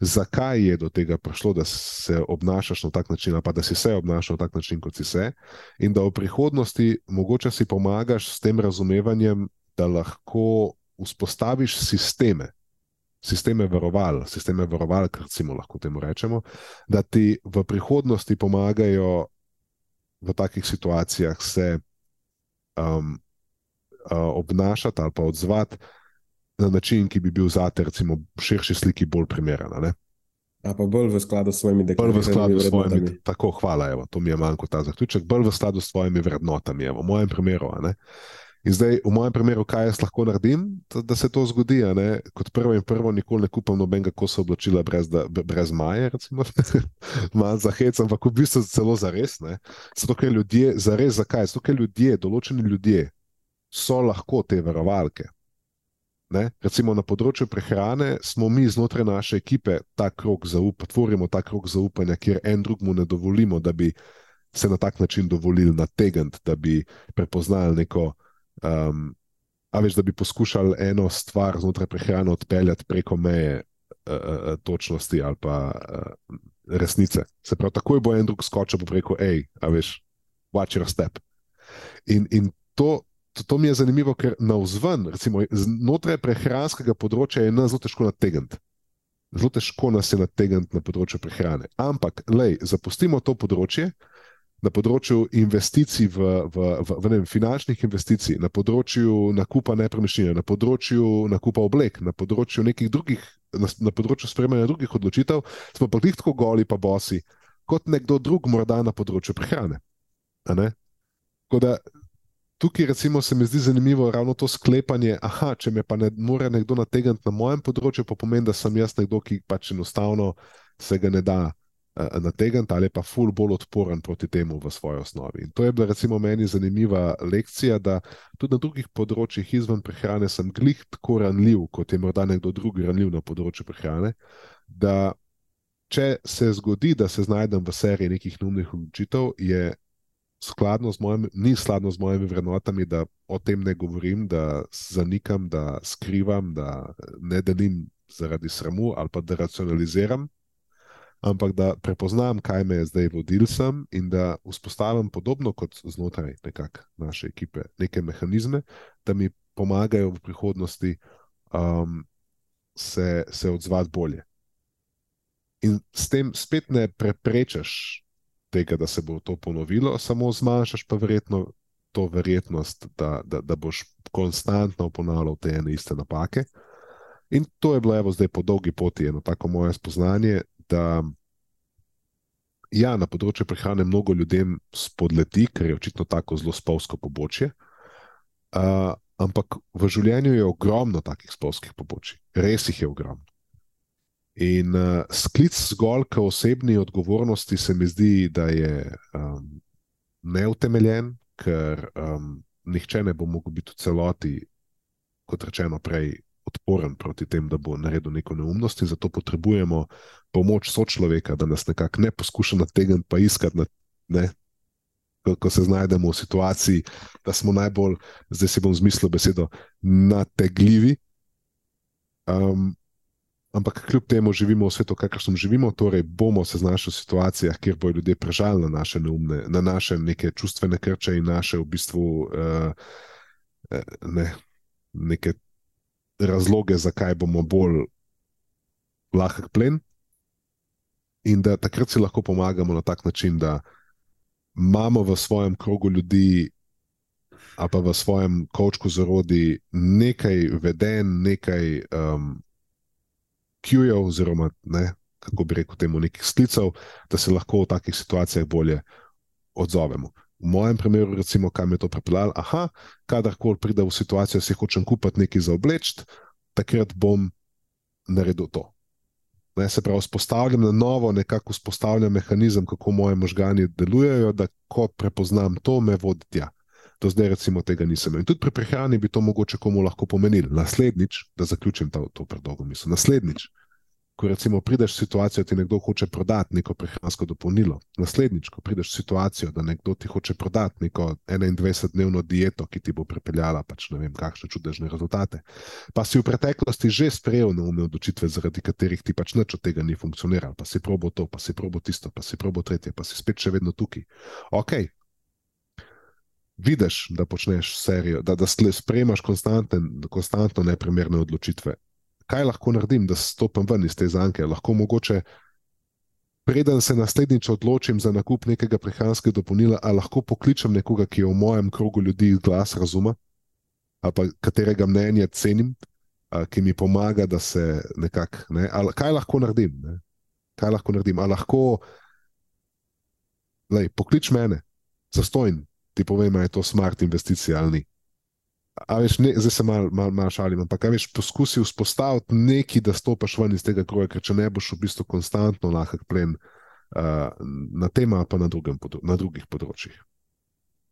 zakaj je do tega prišlo, da se obnašaš na tak način, pa da si se obnašal na tak način, kot si se, in da v prihodnosti mogoče si pomagaš s tem razumevanjem, da lahko vzpostaviš sisteme. Sisteme varoval, sisteme varoval, kar lahko temu rečemo, da ti v prihodnosti pomagajo v takih situacijah se um, uh, obnašati ali pa odzvati na način, ki bi bil za te, recimo, širši sliki bolj primeren. A pa bolj v skladu s svojimi deklaracij. Bolj v skladu s svojimi, tako hvala, evo, to mi je manjko ta zaključek, bolj v skladu s svojimi vrednotami, evo, v mojem primeru. In zdaj, v mojem primeru, kaj jaz lahko naredim, da, da se to zgodi? Kot prvo in prvo, nikoli ne kupam nobenega kosa oblačila brez, da, brez maje, recimo, malo za hec, ampak v bistvu celo za res. Zato, ker ljudje, za res, zakaj? Zato, ker ljudje, določeni ljudje, so lahko te varovalke. Ne? Recimo na področju prehrane smo mi znotraj naše ekipe ta krok zaupanja, tvorimo ta krok zaupanja, kjer en drugemu ne dovolimo, da bi se na tak način dovolili nategniti, da bi prepoznali neko, um, a več, da bi poskušali eno stvar znotraj prehrane odpeljati preko meje uh, uh, točnosti ali pa uh, resnice. Se pravi, takoj bo en drug skočil preko, hej, a veš, watch your step. In, in to to, to mi je zanimivo, ker na vzven, recimo znotraj prehranskega področja, je nas zelo težko nategniti. Zelo težko nas je nategniti na področju prehrane. Ampak, lej, zapustimo to področje. Na področju investicij, v, v, v, v vem, finančnih investicij, na področju nakupa nepremičnine, na področju nakupa oblek, na področju nekih drugih, na, na področju sprejemanja drugih odločitev, smo pa jih tako goli, pa bosi, kot nekdo drug, morda na področju prehrane. Tako da tukaj recimo, se mi zdi zanimivo ravno to sklepanje. Aha, če me pa ne more nekdo nategniti na mojem področju, pa pomeni, da sem jaz nekdo, ki pač enostavno se ga ne da uh, nategniti ali pa ful bolj odporen proti temu v svoji osnovi. In to je bila recimo meni zanimiva lekcija, da tudi na drugih področjih izven prehrane sem glih tako ranljiv, kot je morda nekdo drugi ranljiv na področju prehrane. Če se zgodi, da se znajdem v seriji nekih neumnih odločitev, je skladno z mojimi, ni skladno z mojimi vrednotami, da o tem ne govorim, da zanikam, da skrivam, da ne delim zaradi sramu ali pa da racionaliziram, ampak da prepoznam, kaj me je zdaj vodil sem in da vzpostavim podobno kot znotraj naše ekipe, neke mehanizme, da mi pomagajo v prihodnosti um, se, se odzvati bolje. In s tem spet ne preprečaš tega, da se bo to ponovilo, samo zmanjšaš pa verjetno to verjetnost, da, da, da boš konstantno ponavljal te ene iste napake. In to je bilo, evo, zdaj po dolgi poti, eno tako moje spoznanje, da ja, na področju prehrane mnogo ljudem spodleti, ker je očitno tako zelo spolsko pobočje. Uh, ampak v življenju je ogromno takih spolskih pobočij, res jih je ogromno. In uh, sklic zgolj k osebni odgovornosti se mi zdi, da je um, neutemeljen, ker um, nihče ne bo mogel biti v celoti, kot rečeno prej, odporen proti tem, da bo naredil neko neumnost. Zato potrebujemo pomoč sočloveka, da nas nekako ne poskuša nategniti, pa iskati, na, ne, ko, ko se znajdemo v situaciji, da smo najbolj, zdaj si bom zmislil besedo, nategljivi. Um, Ampak kljub temu živimo v svetu, kakršnem živimo, torej bomo se znašli v situacijah, kjer bodo ljudje prežali na naše neumne, na naše neke čustvene krče in naše v bistvu uh, ne, neke razloge, zakaj bomo bolj lahek plen. In da takrat si lahko pomagamo na tak način, da imamo v svojem krogu ljudi, a pa v svojem kočku zarodi nekaj veden, nekaj. Um, Q-jev, oziroma ne, kako bi rekel, temu nekih sklicev, da se lahko v takih situacijah bolje odzovemo. V mojem primeru, recimo, kam je to pripeljalo, aha, kadarkoli pride v situacijo, da si hočem kupiti nekaj za obleč, takrat bom naredil to. Ne, se pravi, vzpostavljam na novo, nekako vzpostavljam mehanizem, kako moje možgani delujejo, da ko prepoznam to, me vodi tja. Do zdaj, recimo, tega nisem imel. In tudi pri prehrani bi to mogoče komu lahko pomenilo. Naslednjič, da zaključim ta, to predolgo misel. Naslednjič, ko recimo prideš v situacijo, da ti nekdo hoče prodati neko prehransko dopolnilo. Naslednjič, ko prideš v situacijo, da nekdo ti hoče prodati neko 21-dnevno dieto, ki ti bo pripeljala pač ne vem, kakšne čudežne rezultate. Pa si v preteklosti že sprejel neumne odločitve, zaradi katerih ti pač nič od tega ni funkcioniralo. Pa si probo to, pa si probo tisto, pa si probo tretje, pa si spet še vedno tukaj. Ok, vidiš, da počneš serijo, da, da sprejmaš konstantno neprimerne odločitve. Kaj lahko naredim, da stopim ven iz te zanke? Lahko mogoče, preden se naslednjič odločim za nakup nekega prehranskega dopolnila, ali lahko pokličem nekoga, ki je v mojem krogu ljudi glas razuma, ali pa katerega mnenja cenim, ki mi pomaga, da se nekako. Ne, kaj lahko naredim? Ne? Kaj lahko naredim? Ali lahko, lej, poklič mene, zastojn, ti povem, ali je to smart investicija ali ni. Veš, ne, zdaj se malo mal, mal šalim, ampak veš, poskusi vzpostaviti nekaj, da stopiš ven iz tega kroga, ker če ne boš v bistvu konstantno lahek plen uh, na tem, pa na, drugem, na drugih področjih.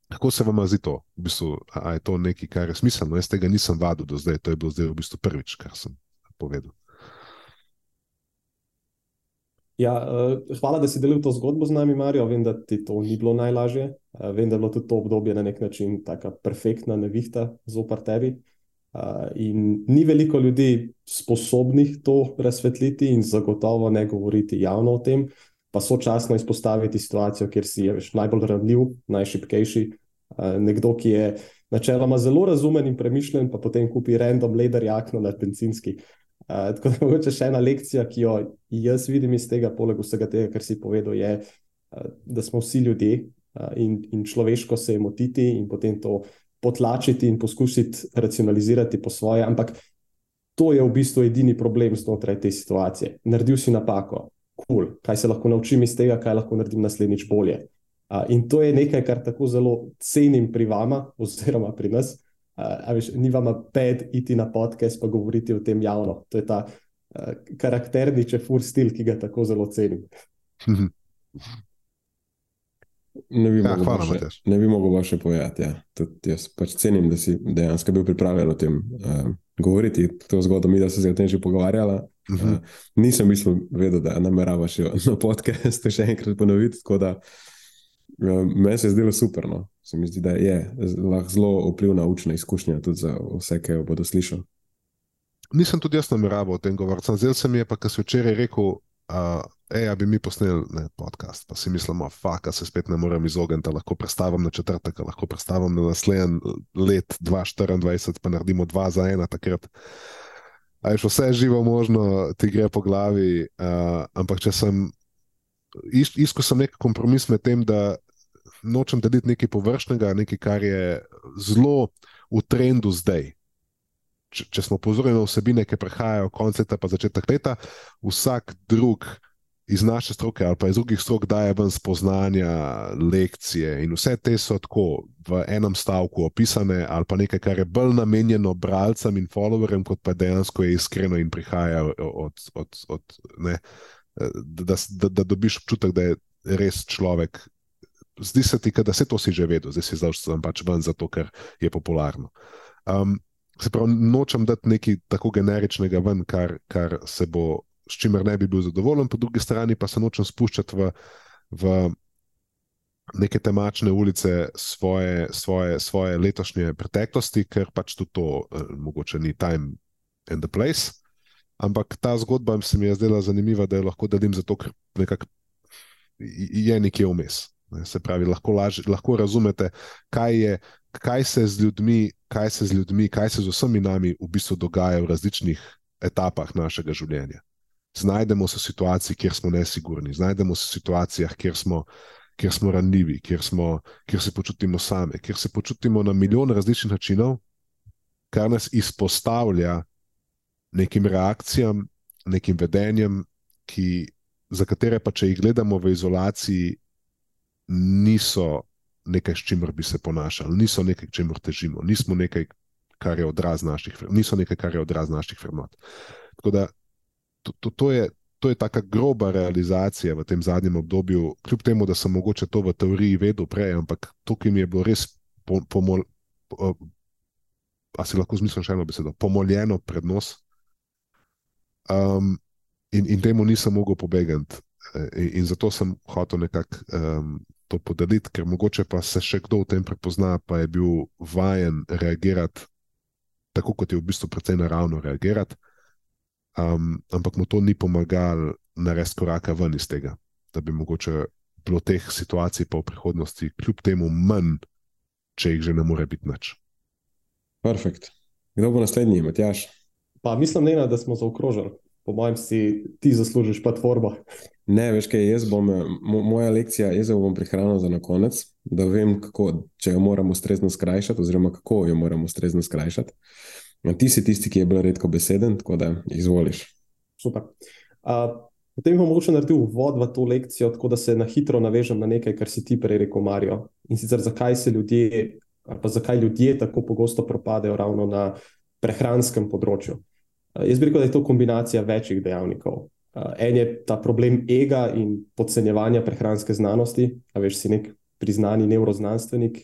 Kako se vam zdi to? V bistvu, a je to nekaj, kar je smiselno? Jaz tega nisem vadil do zdaj, to je bilo zdaj v bistvu prvič, kar sem povedal. Ja, uh, hvala, da si delil to zgodbo z nami, Marijo. Vem, da ti to ni bilo najlažje. Uh, vem, da je bilo tudi to obdobje na nek način tako perfektna nevihta zopr tebi. Uh, in ni veliko ljudi sposobnih to razsvetliti in zagotovo ne govoriti javno o tem, pa sočasno izpostaviti situacijo, kjer si je veš, najbolj ranljiv, najšipkejši. Uh, nekdo, ki je načeloma zelo razumen in premišljen, pa potem kupi random leder jakno na benzinski. Uh, tako da mogoče še ena lekcija, ki jo jaz vidim iz tega, poleg vsega tega, kar si povedal, je, uh, da smo vsi ljudje in, in človeško se je motiti in potem to potlačiti in poskusiti racionalizirati po svoje. Ampak to je v bistvu edini problem znotraj te situacije. Naredil si napako, kul, cool. kaj se lahko naučim iz tega, kaj lahko naredim naslednjič bolje. Uh, in to je nekaj, kar tako zelo cenim pri vama, oziroma pri nas. Uh, veš, ni vam pet iti na podcast, pa govoriti o tem javno. To je ta uh, karakterni čefur stil, ki ga tako zelo cenim. Ne bi, ja, mogel, še, ne bi mogel še povedati. Ja. Tudi jaz pač cenim, da si dejansko bil pripravljen o tem uh, govoriti. To zgodbo mi, da se o tem že pogovarjala. Uh -huh. uh, nisem mislil, vedel, da nameravaš na podkastu še enkrat ponoviti. Ja, meni se je zdelo super. No. Se mi zdi, da je lahko zelo vplivna učna izkušnja tudi za vse, ki jo bodo slišali. Nisem tudi jaz nameraval o tem govoriti. Zdaj se mi je pa, kar si včeraj rekel, da uh, bi mi posneli ne, podcast. Pa si mislim, da se spet ne morem izogniti, da lahko predstavim na četrtek, lahko predstavim na naslednji let 2024, pa naredimo dva za ena takrat. A je še vse živo možno, ti gre po glavi. Uh, ampak če sem iskal sem nek kompromis med tem, da nočem deliti nekaj površnega, nekaj, kar je zelo v trendu zdaj. Če, če smo pozorni na vsebine, ki prihajajo konec leta, pa začetek leta, vsak drug iz naše stroke ali pa iz drugih strok daje ven spoznanja, lekcije in vse te so tako v enem stavku opisane, ali pa nekaj, kar je bolj namenjeno bralcem in followerjem, kot pa dejansko je iskreno in prihaja od. od, od ne, da, da, da dobiš občutek, da je res človek. Zdi se ti, da se to si že vedel, zdaj si zdaj pač ven zato, ker je popularno. Um, se pravi, nočem dati nekaj tako generičnega ven, kar, kar se bo s čimer ne bi bil zadovoljen, po drugi strani pa se nočem spuščati v, v neke temačne ulice svoje, svoje, svoje letošnje preteklosti, ker pač tudi to eh, mogoče ni time and the place. Ampak ta zgodba se mi je zdela zanimiva, da jo lahko delim zato, ker nekako je nekje vmes. Se pravi, lahko, laž, lahko razumete, kaj, je, kaj, se ljudmi, kaj se z ljudmi, kaj se z vsemi nami v bistvu dogaja v različnih etapah našega življenja. Znajdemo se v situaciji, kjer smo nesigurni, znajdemo se v situacijah, kjer smo, kjer smo ranljivi, kjer, smo, kjer se počutimo same, kjer se počutimo na milijon različnih načinov, kar nas izpostavlja nekim reakcijam, nekim vedenjem, ki, za katere pa, če jih gledamo v izolaciji, niso nekaj, s čimer bi se ponašali, niso nekaj, čemu težimo, nismo nekaj. Kar je odraz naših, niso nekaj, kar je odraz naših vrednot. Tako da to, to, to je. To je tako groba realizacija v tem zadnjem obdobju, kljub temu, da sem mogoče to v teoriji vedel prej, ampak ki mi je bilo res pomoljeno, po, a si lahko zmislim še eno besedo, pomoljeno prednos. Um, in, in temu nisem mogel pobegati. E, in, in zato sem hotel nekako um, to podeliti, ker mogoče pa se še kdo v tem prepozna, pa je bil vajen reagirati tako, kot je v bistvu precej naravno reagirati um, ampak mu to ni pomagalo narediti koraka ven iz tega, da bi mogoče bilo teh situacij pa v prihodnosti, kljub temu, manj, če jih že ne more biti nič. Perfekt. Kdo bo naslednji, Matjaš? Pa mislim, ne, da smo zaokrožili. Po mojem, si ti zaslužiš platformo. Ne, veš kaj, jaz bom, moja lekcija, jaz jo bom prihranil za na konec, da vem, kako, če jo moramo ustrezno skrajšati, oziroma kako jo moramo ustrezno skrajšati. No, ti si tisti, ki je bil redko beseden, tako da izvoliš. Super. Uh, potem bom mogoče naredil uvod v to lekcijo, tako da se na hitro navežem na nekaj, kar si ti prej rekel, Marijo. In sicer zakaj se ljudje, ali pa zakaj ljudje tako pogosto propadajo ravno na prehranskem področju. Uh, jaz bi rekel, da je to kombinacija večjih dejavnikov. Uh, en je ta problem ega in podcenjevanja prehranske znanosti. A veš, si nek priznani neuroznanstvenik,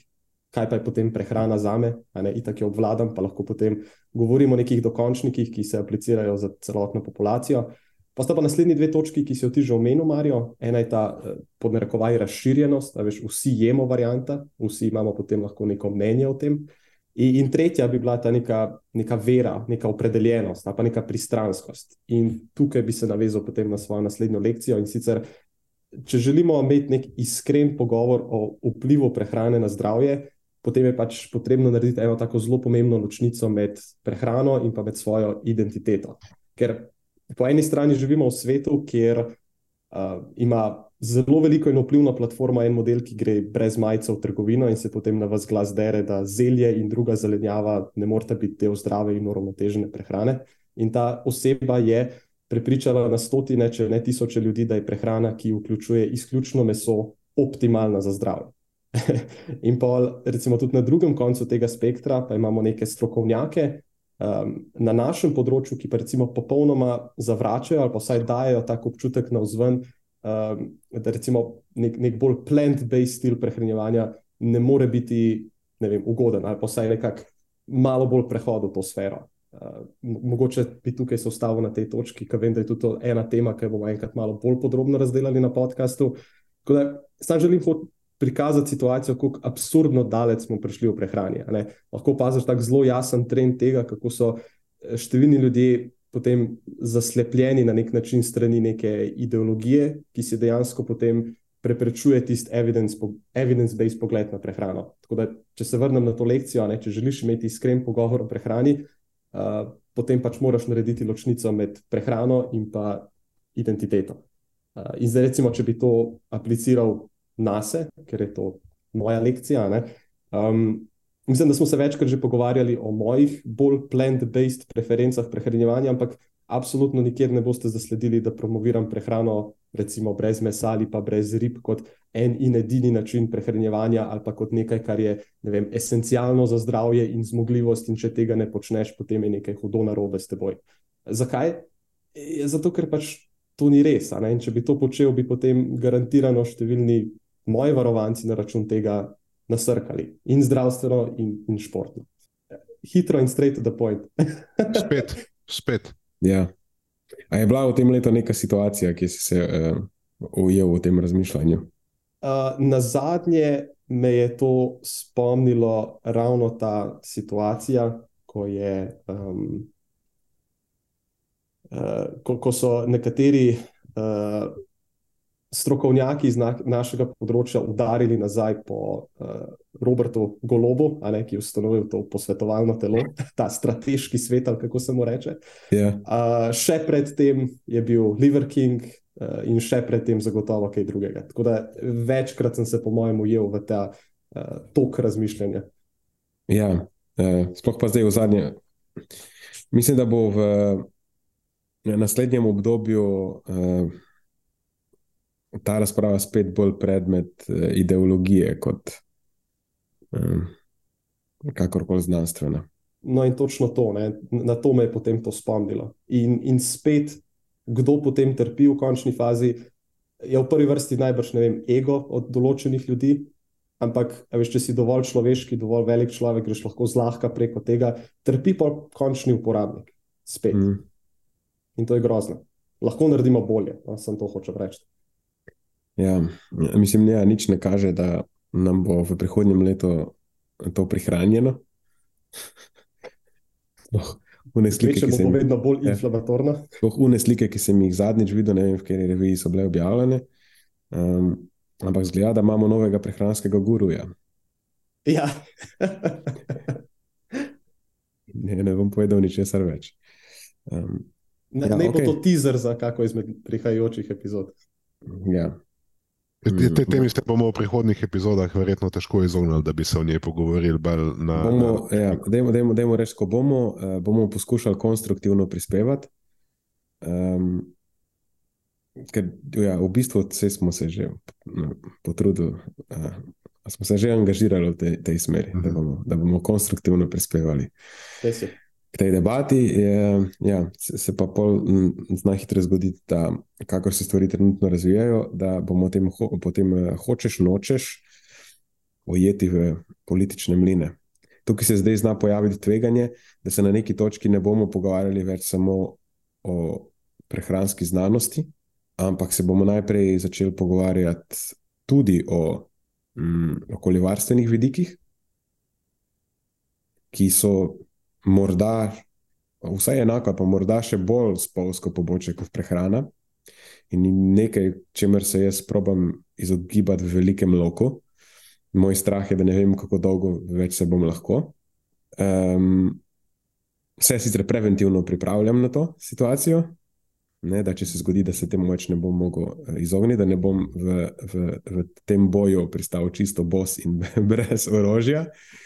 kaj pa je potem prehrana za me, in tako jo obvladam, pa lahko potem govorimo o nekih dokončnikih, ki se aplicirajo za celotno populacijo. Pa sta pa naslednji dve točki, ki si jo ti že omenil, Marijo. Ena je ta eh, podnarekovaj razširjenost, da veš, vsi jemo varianta, vsi imamo potem lahko neko mnenje o tem. In, in tretja bi bila ta neka, neka vera, neka opredeljenost, pa neka pristranskost. In tukaj bi se navezal potem na svojo naslednjo lekcijo. In sicer, če želimo imeti nek iskren pogovor o vplivu prehrane na zdravje, potem je pač potrebno narediti eno tako zelo pomembno ločnico med prehrano in pa med svojo identiteto. Ker po eni strani živimo v svetu, kjer uh, ima zelo veliko in vplivno platformo en model, ki gre brez majice v trgovino in se potem na vas glas dere, da zelje in druga zelenjava ne morata biti del zdrave in uravnotežene prehrane. In ta oseba je prepričala na stotine, če ne tisoče ljudi, da je prehrana, ki vključuje izključno meso, optimalna za zdravje. In pa, recimo, tudi na drugem koncu tega spektra, pa imamo neke strokovnjake um, na našem področju, ki pa recimo popolnoma zavračajo ali pa vsaj dajo tako občutek na vzven, um, da recimo nek, nek bolj plant-based stil prehranjevanja ne more biti ne vem, ugoden ali pa vsaj nekako malo bolj prehod v to sfero. Uh, mogoče bi tukaj se ustavil na tej točki, ker vem, da je to ena tema, ki bomo enkrat malo bolj podrobno razdelili na podkastu. Sam želim prikazati situacijo, kako absurdno daleč smo prišli v prehrani. Lahko opaziš tako zelo jasen trend tega, kako so eh, številni ljudje potem zaslepljeni na nek način strani neke ideologije, ki se dejansko potem preprečuje tisti evidence-based evidence pogled na prehrano. Tako da, če se vrnem na to lekcijo, ne, če želiš imeti iskren pogovor o prehrani, uh, potem pač moraš narediti ločnico med prehrano in pa identiteto. Uh, in zdaj, recimo, če bi to apliciral na sebe, ker je to moja lekcija. Um, mislim, da smo se večkrat že pogovarjali o mojih bolj plant-based preferencah prehranjevanja, ampak absolutno nikjer ne boste zasledili, da promoviram prehrano, recimo brez mesa ali pa brez rib, kot en in edini način prehranjevanja, ali pa kot nekaj, kar je ne vem, esencialno za zdravje in zmogljivost, in če tega ne počneš, potem je nekaj hudo narobe s teboj. Zakaj? Zato, ker pač to ni res. Če bi to počel, bi potem garantirano številni moji varovanci na račun tega nasrkali in zdravstveno, in, in športno. Hitro in straight to the point. spet, spet. Ja. A je bila v tem letu neka situacija, ki si se uh, ujel v tem razmišljanju? Uh, na zadnje me je to spomnilo ravno ta situacija, ko, je, um, uh, ko, ko so nekateri uh, strokovnjaki iz na, našega področja udarili nazaj po uh, Robertu Golobu, ne, ki je ustanovil to posvetovalno telo, ta strateški svet, kako se mu reče. Yeah. Ja. Uh, še predtem je bil Liver King uh, in še predtem zagotovo kaj drugega. Tako da večkrat sem se, po mojem, ujel v ta uh, tok razmišljanja. Ja, uh, sploh pa zdaj v zadnje. Mislim, da bo v naslednjem obdobju. Uh, ta razprava spet bolj predmet uh, ideologije kot um, kakorkoli znanstvena. No, in točno to, ne? na to me je potem to spomnilo. In, in spet, kdo potem trpi v končni fazi, je v prvi vrsti najbrž ne vem, ego od določenih ljudi. Ampak, veš, če si dovolj človeški, dovolj velik človek, greš lahko zlahka preko tega, trpi pa končni uporabnik. Spet. Mm. In to je grozno. Lahko naredimo bolje, no, sem to hočem reči. Ja, mislim, da ja, nič ne kaže, da nam bo v prihodnjem letu to prihranjeno. Oh, slike, ki sem, vedno bolj ja. inflamatorno. Oh, une slike, ki sem jih zadnjič videl, ne vem, v kateri reviji so bile objavljene. Um, ampak zgleda, da imamo novega prehranskega guruja. Ja. ne, ne bom povedal ničesar več. Um, ne ja, ne okay. bo to teaser za kako izmed prihajajočih epizod. Ja. Te, te temi se bomo v prihodnih epizodah verjetno težko izognili, da bi se o njej pogovorili. Na, bomo, na... ja, dejmo, dejmo, dejmo reči, ko bomo, uh, bomo poskušali konstruktivno prispevati. Um, ker ja, v bistvu smo se že no, potrudili, uh, smo se že angažirali v tej, tej smeri, uh -huh. da, mhm. bomo, da bomo konstruktivno prispevali. Tesi k tej debati, je, ja, se, pa pol zna hitro zgoditi, da kako se stvari trenutno razvijajo, da bomo tem, ho, potem eh, hočeš, nočeš ujeti v politične mline. Tukaj se zdaj zna pojaviti tveganje, da se na neki točki ne bomo pogovarjali več samo o prehranski znanosti, ampak se bomo najprej začeli pogovarjati tudi o mm, okoljevarstvenih vidikih, ki so morda vse enako, pa morda še bolj spolsko pobočje kot prehrana. In nekaj, čemer se jaz probujem izogibati v velikem loku. Moj strah je, da ne vem, kako dolgo več se bom lahko. Um, vse sicer preventivno pripravljam na to situacijo, ne, da če se zgodi, da se temu več ne bom mogel eh, izogniti, da ne bom v, v, v tem boju pristal čisto bos in brez orožja. Uh,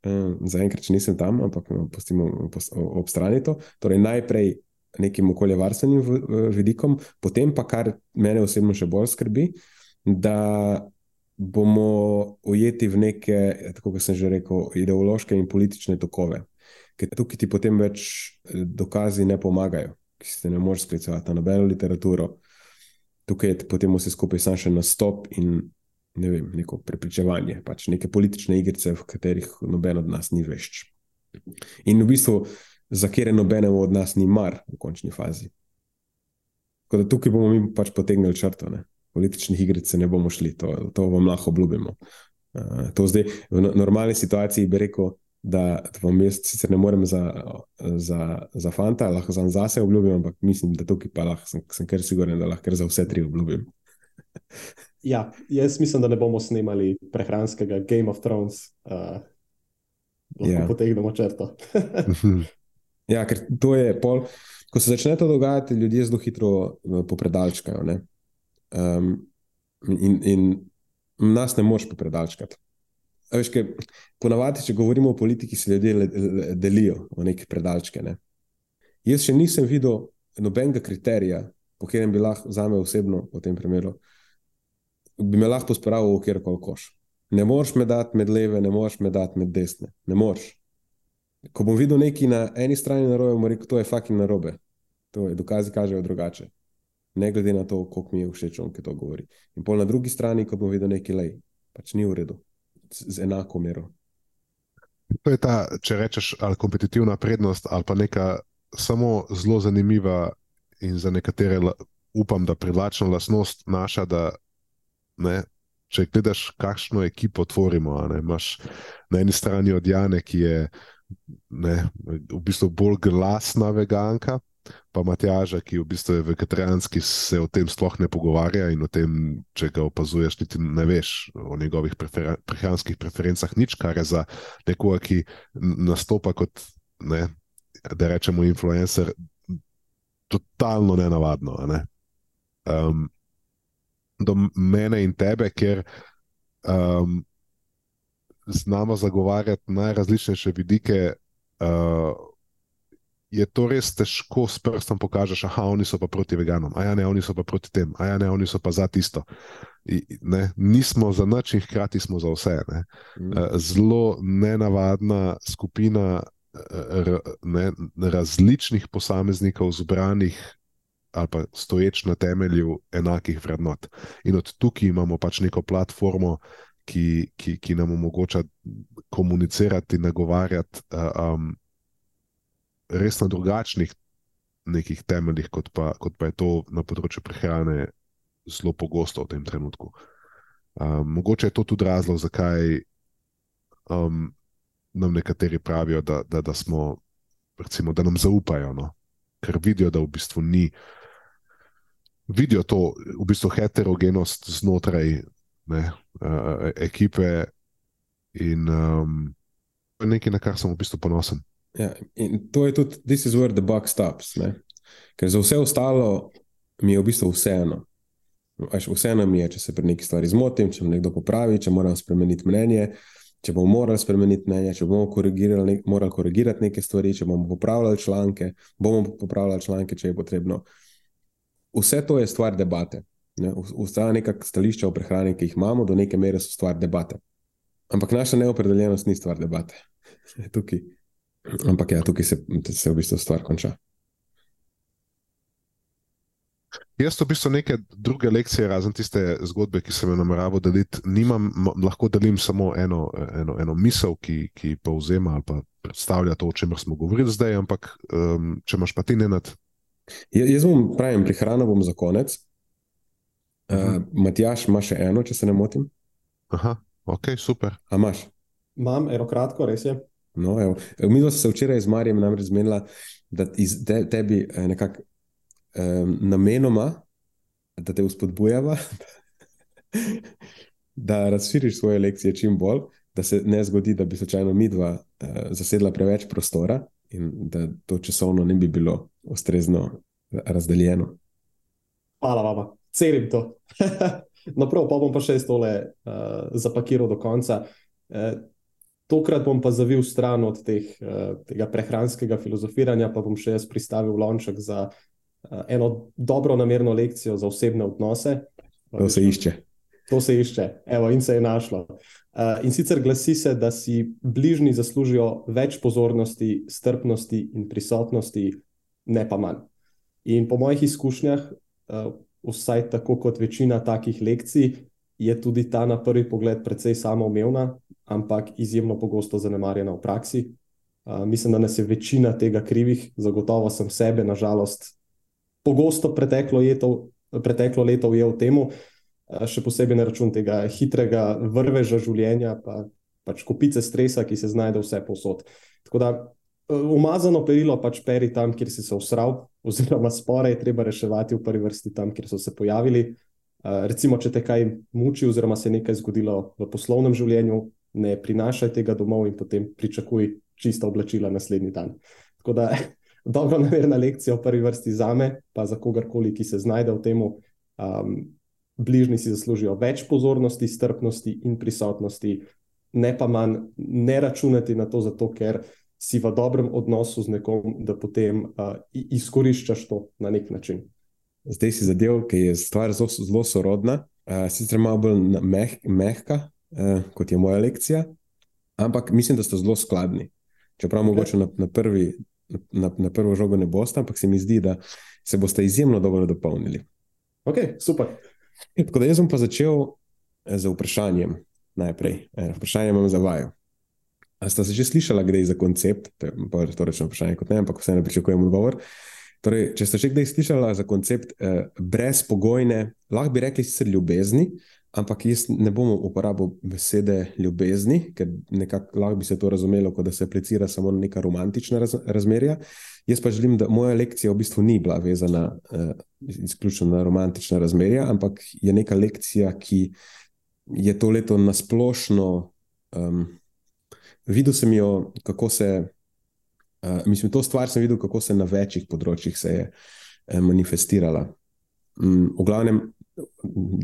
Uh, Zaenkrat nisem tam, ampak no, pustimo ob strani to. Torej, najprej nekim okoljevarstvenim vidikom, potem pa, kar mene osebno še bolj skrbi, da bomo ujeti v neke, tako kot sem že rekel, ideološke in politične tokove. Ker tukaj ti potem več eh, dokazi ne pomagajo, ki se ne moreš sklicovati na nobeno literaturo. Tukaj je potem vse skupaj samo še na stop in ne vem, neko prepričevanje, pač neke politične igrice, v katerih noben od nas ni vešč. In v bistvu, za kere nobenemu od nas ni mar v končni fazi. Tako da tukaj bomo mi pač potegnili črto, ne? političnih igric ne bomo šli, to, to vam lahko obljubimo. Uh, to zdaj v no, normalni situaciji bi rekel. Da, vam jaz sicer ne morem za, za, za fanta, lahko za zase obljubim, ampak mislim, da tukaj pa lahko, sem, sem kar siguren, da lahko za vse tri obljubim. Ja, jaz mislim, da ne bomo snimali prehranskega Game of Thrones, uh, lahko ja. potegnemo črto. ja, ker to je pol. Ko se začne to dogajati, ljudje zelo hitro uh, popredalčkajo. Um, in, in nas ne moreš popredalčkati. Veš, kaj, ponavadi, če govorimo o politiki, se ljudje le, le, delijo v neke predalčke. Ne? Jaz še nisem videl nobenega kriterija, po katerem bi lahko za me osebno v tem primeru, bi me lahko spravil v kjerkoli koš. Ne moreš me dati med leve, ne moreš me dati med desne. Ne moreš. Ko bom videl nekaj na eni strani narobe, bom rekel, to je fucking narobe. To je, dokazi kažejo drugače. Ne glede na to, koliko mi je všeč, on ki to govori. In pol na drugi strani, ko bom videl nekaj lej, pač ni v redu z enako mero. To je ta, če rečeš, ali kompetitivna prednost, ali pa neka samo zelo zanimiva in za nekatere, upam, da privlačna lasnost naša, da ne, če gledaš, kakšno ekipo tvorimo. Ne, imaš na eni strani odjane, ki je ne, v bistvu bolj glasna veganka, pa Matjaža, ki v bistvu je vegetarijanski, se o tem sploh ne pogovarja in o tem, če ga opazuješ, niti ne veš o njegovih prefer prehranskih preferencah, nič, kar je za nekoga, ki nastopa kot, ne, da rečemo, influencer, totalno nenavadno. Ne? Um, do mene in tebe, ker um, znamo zagovarjati najrazličnejše vidike. Uh, je to res težko s prstom pokažeš, da oni so pa proti veganom, a ja, ne, oni so pa proti tem, a ja, ne, oni so pa za tisto. I, ne, nismo za nič in hkrati smo za vse. Ne. Mm. Eh, zelo nenavadna skupina r, ne, različnih posameznikov zbranih. Ali pa stoječ na temelju enakih vrednot. In od tukaj imamo pač neko platformo, ki, ki, ki nam omogoča komunicirati, nagovarjati um, res na drugačnih nekih temeljih, kot pa, kot pa je to na področju prehrane zelo pogosto v tem trenutku. Um, mogoče je to tudi razlog, zakaj um, nam nekateri pravijo, da, da, da, smo, recimo, da nam zaupajo, no? ker vidijo, da v bistvu ni. Vidijo to v bistvu heterogenost znotraj ne, uh, ekipe, in um, nekaj, na kar sem v bistvu ponosen. Ja, in to je tudi, this is where the buck stops. Ne? Ker za vse ostalo mi je v bistvu vseeno. Vseeno mi je, če se pri neki stvari zmotim, če me nekdo popravi, če moram spremeniti mnenje, če bomo morali spremeniti mnenje, če bomo korigirali, morali korigirati neke stvari, če bomo popravljali članke, bomo popravljali članke, če je potrebno. Vse to je stvar debate. Vsa neka stališča o prehrani, ki jih imamo, do neke mere so stvar debate. Ampak naša neopredeljenost ni stvar debate. Tukaj. Ampak ja, tukaj se, se v bistvu stvar konča. Jaz v bistvu neke druge lekcije, razen tiste zgodbe, ki sem jo nameraval deliti, nimam, lahko delim samo eno, eno, eno misel, ki, ki povzema ali pa predstavlja to, o čemer smo govorili zdaj. Ampak, um, če imaš pa ti nenad. Ja, jaz bom pravim, prihrano bom za konec. Uh, uh -huh. Matjaš ima še eno, če se ne motim. Aha, ok, super. A imaš? Imam eno kratko, res je. No, evo. Mi smo se včeraj z Marijem namreč zmenili, da te, tebi eh, nekako um, namenoma, da te uspodbujava, da razširiš svoje lekcije čim bolj, da se ne zgodi, da bi slučajno mi dva uh, zasedla preveč prostora in da to časovno ne bi bilo ustrezno razdeljeno. Hvala vam, celim to. no, prav, pa bom pa še tole uh, zapakiral do konca. Uh, Tokrat bom pa zavil stran od teh, uh, tega prehranskega filozofiranja, pa bom še jaz pristavil lonček za uh, eno dobro namerno lekcijo za osebne odnose. To se išče. To se išče, Evo, in se je našlo. Uh, in sicer glasi se, da si bližnji zaslužijo več pozornosti, strpnosti in prisotnosti, ne pa manj. In po mojih izkušnjah, uh, vsaj tako kot večina takih lekcij, je tudi ta na prvi pogled precej samoumevna, ampak izjemno pogosto zanemarjena v praksi. Uh, mislim, da nas je večina tega krivih, zagotovo sem sebe, nažalost, pogosto preteklo, jeto, preteklo leto ujel temu, še posebej na račun tega hitrega vrveža življenja, pa pač kupice stresa, ki se znajde vse posod. Tako da umazano perilo pač peri tam, kjer si se usral, oziroma spore je treba reševati v prvi vrsti tam, kjer so se pojavili. Recimo, če te kaj muči, oziroma se je nekaj zgodilo v poslovnem življenju, ne prinašaj tega domov in potem pričakuj čista oblačila naslednji dan. Tako da, dobro namerna lekcija v prvi vrsti za me, pa za kogarkoli, ki se znajde v tem. Um, bližnji si zaslužijo več pozornosti, strpnosti in prisotnosti, ne pa manj, ne računati na to, zato, ker si v dobrem odnosu z nekom, da potem uh, izkoriščaš to na nek način. Zdaj si zadev, ki je stvar zelo, zelo sorodna, uh, sicer malo bolj meh, mehka, uh, kot je moja lekcija, ampak mislim, da ste zelo skladni. Čeprav okay. mogoče na, na, prvi, na, na prvo žogo ne boste, ampak se mi zdi, da se boste izjemno dobro dopolnili. Ok, super. Tako da jaz bom pa začel z vprašanjem. Najprej, vprašanje imam za vaju. A ste se že slišali, gre za koncept? To je bolj retorično vprašanje kot ne, ampak vseeno pričakujem odgovor. Torej, če ste že kdaj slišali za koncept eh, brezpogojne, lahko bi rekli sicer ljubezni, ampak jaz ne bom uporabil besede ljubezni, ker nekako lahko bi se to razumelo, kot da se aplicira samo na neka romantična raz, razmerja. Jaz pa želim, da moja lekcija v bistvu ni bila vezana eh, izključno na romantična razmerja, ampak je neka lekcija, ki je to leto nasplošno. Um, videl sem jo, kako se, uh, mislim, to stvar sem videl, kako se na večjih področjih se je uh, manifestirala. Um, v glavnem,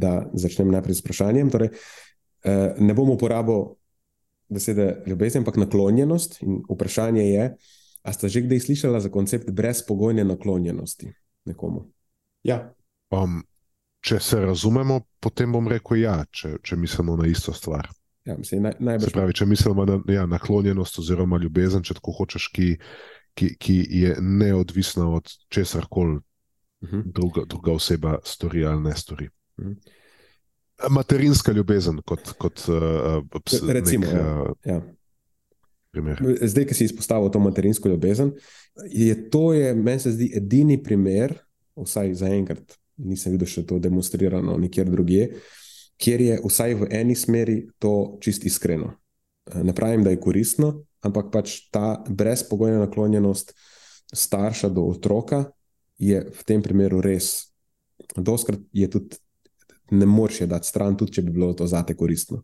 da začnem najprej s vprašanjem. Torej, uh, ne bom uporabil besede ljubezen, ampak naklonjenost. In vprašanje je, ali ste že kdaj slišali za koncept brezpogojne naklonjenosti nekomu? Ja. Um, če se razumemo, potem bom rekel ja, če, če mislimo na isto stvar. Ja, mislim, naj, najbrž... pravi, če mislimo na ja, naklonjenost oziroma ljubezen, če tako hočeš, ki, ki, ki je neodvisna od česar koli uh mhm. -huh. druga, druga oseba stori ali ne stori. Uh mhm. -huh. Materinska ljubezen, kot, kot uh, ps, recimo. Nek, ja. Ja. Zdaj, ki si izpostavil to materinsko ljubezen, je to, je, meni se zdi, edini primer, vsaj za enkrat, nisem videl še to demonstrirano nikjer drugje, uh, kjer je vsaj v eni smeri to čist iskreno. Ne pravim, da je koristno, ampak pač ta brezpogojna naklonjenost starša do otroka je v tem primeru res. Doskrat je tudi ne moreš je dati stran, tudi če bi bilo to zate koristno.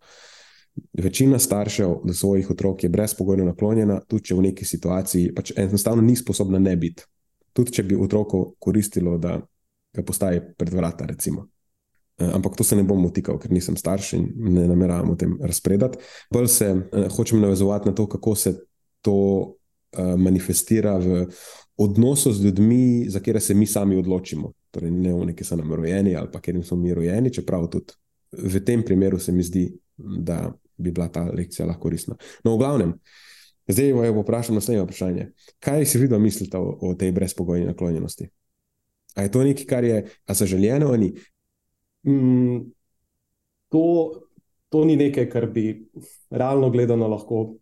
Večina staršev do svojih otrok je brezpogojno naklonjena, tudi če v neki situaciji pač enostavno ni sposobna ne biti. Tudi če bi otroku koristilo, da ga postavi pred vrata, recimo. Eh, ampak to se ne bom utikal, ker nisem starš in ne nameravam o tem razpredati. Bolj se uh, hočem navezovati na to, kako se to uh, manifestira v odnosu z ljudmi, za katere se mi sami odločimo. Torej, ne v neki so nam rojeni ali pa ker smo mi rojeni, čeprav tudi v tem primeru se mi zdi, da bi bila ta lekcija lahko koristna. No, v glavnem. Zdaj jo vprašam naslednje vprašanje. Kaj si videl misliti o, o tej brezpogojni naklonjenosti? A je to nekaj, kar je zaželjeno ali Mm, to, to ni nekaj, kar bi realno gledano lahko,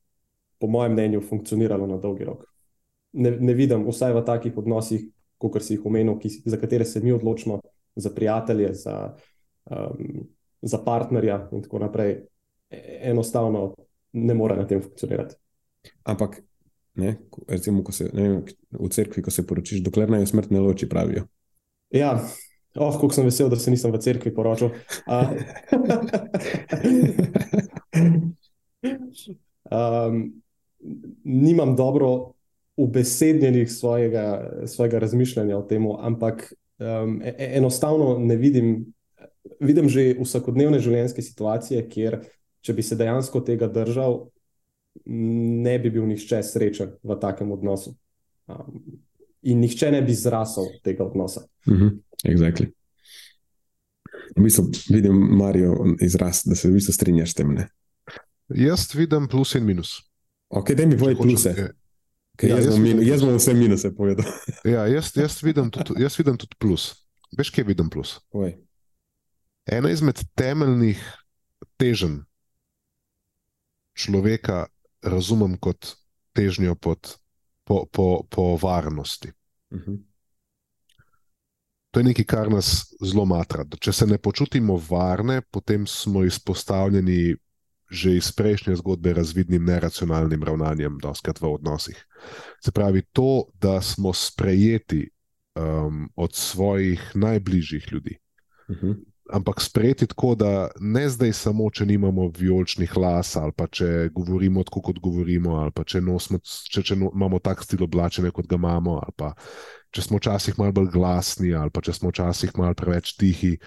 po mojem mnenju, funkcioniralo na dolgi rok. Ne, ne vidim, vsaj v takih odnosih, kot si jih omenil, ki, za katere se mi odločimo, za prijatelje, za, um, za partnerja in tako naprej, enostavno ne more na tem funkcionirati. Ampak, ne, recimo, se, ne, v cerkvi, ko se poročiš, dokler naj smrt ne loči, pravijo. Ja, Oh, kako sem vesel, da se nisem v cerkvi poročil. Uh, um, nimam dobro ubesednjenih svojega, svojega razmišljanja o tem, ampak um, enostavno ne vidim. Vidim že vsakodnevne življenjske situacije, kjer, če bi se dejansko tega držal, ne bi bil nihče srečen v takem odnosu. Um, in nihče ne bi zrasel tega odnosa. Mhm. -huh. Exactly. V bistvu vidim, Marijo, izraz, da se v bistvu strinjaš s tem. Ne? Jaz vidim plus in minus. Ok, da mi povej pluse. Ja, jaz, jaz, minu, jaz bom vse minuse povedal. ja, jaz, jaz, vidim tudi, jaz vidim tudi plus. Veš, kje vidim plus? Oj. Ena izmed temeljnih teženj človeka razumem kot težnjo pod, po, po, po varnosti. Uh mhm. -huh. To je nekaj, kar nas zelo matra. Če se ne počutimo varne, potem smo izpostavljeni že iz prejšnje zgodbe razvidnim neracionalnim ravnanjem, doskrat v odnosih. Se pravi, to, da smo sprejeti um, od svojih najbližjih ljudi. Uh mhm. -huh. Ampak sprejeti tako, da ne zdaj samo, če nimamo vijoličnih las, ali pa če govorimo tako, kot govorimo, ali pa če, nosmo, če, če imamo tak stil oblačene, kot ga imamo, ali pa če smo včasih malo bolj glasni, ali pa če smo včasih malo preveč tihi,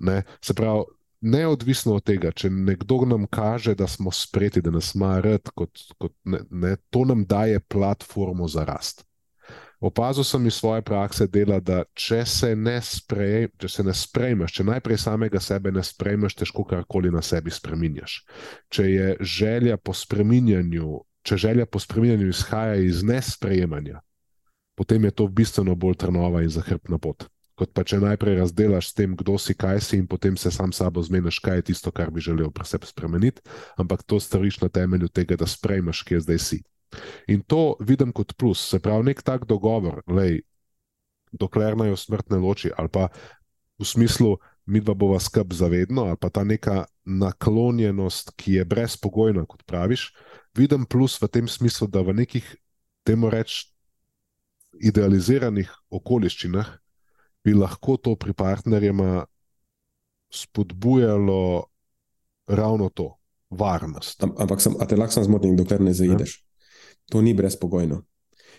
Ne? Se pravi, neodvisno od tega, če nekdo nam kaže, da smo spreti, da nas ima rad, kot, kot ne, ne, to nam daje platformo za rast. Opazil sem iz svoje prakse dela, da če se ne, sprej, če se ne sprejmeš, če najprej samega sebe ne sprejmeš, težko karkoli na sebi spremenjaš. Če je želja po spremenjanju, če želja po spremenjanju izhaja iz nesprejemanja, potem je to bistveno bolj trnova in zahrbna pot kot pa če najprej razdelaš s tem, kdo si, kaj si, in potem se sam sabo zmeniš, kaj je tisto, kar bi želel pri sebi spremeniti, ampak to storiš na temelju tega, da sprejmeš, kje zdaj si. In to vidim kot plus, se pravi, nek tak dogovor, lej, dokler naj jo smrt ne loči, ali pa v smislu, mi dva bova skrb zavedno, ali pa ta neka naklonjenost, ki je brezpogojna, kot praviš, vidim plus v tem smislu, da v nekih, temu reč, idealiziranih okoliščinah bi lahko to pri partnerjema spodbujalo ravno to, varnost. Am, ampak, sem, a te lahko zmotim, dokler ne zaideš. To ni brezpogojno.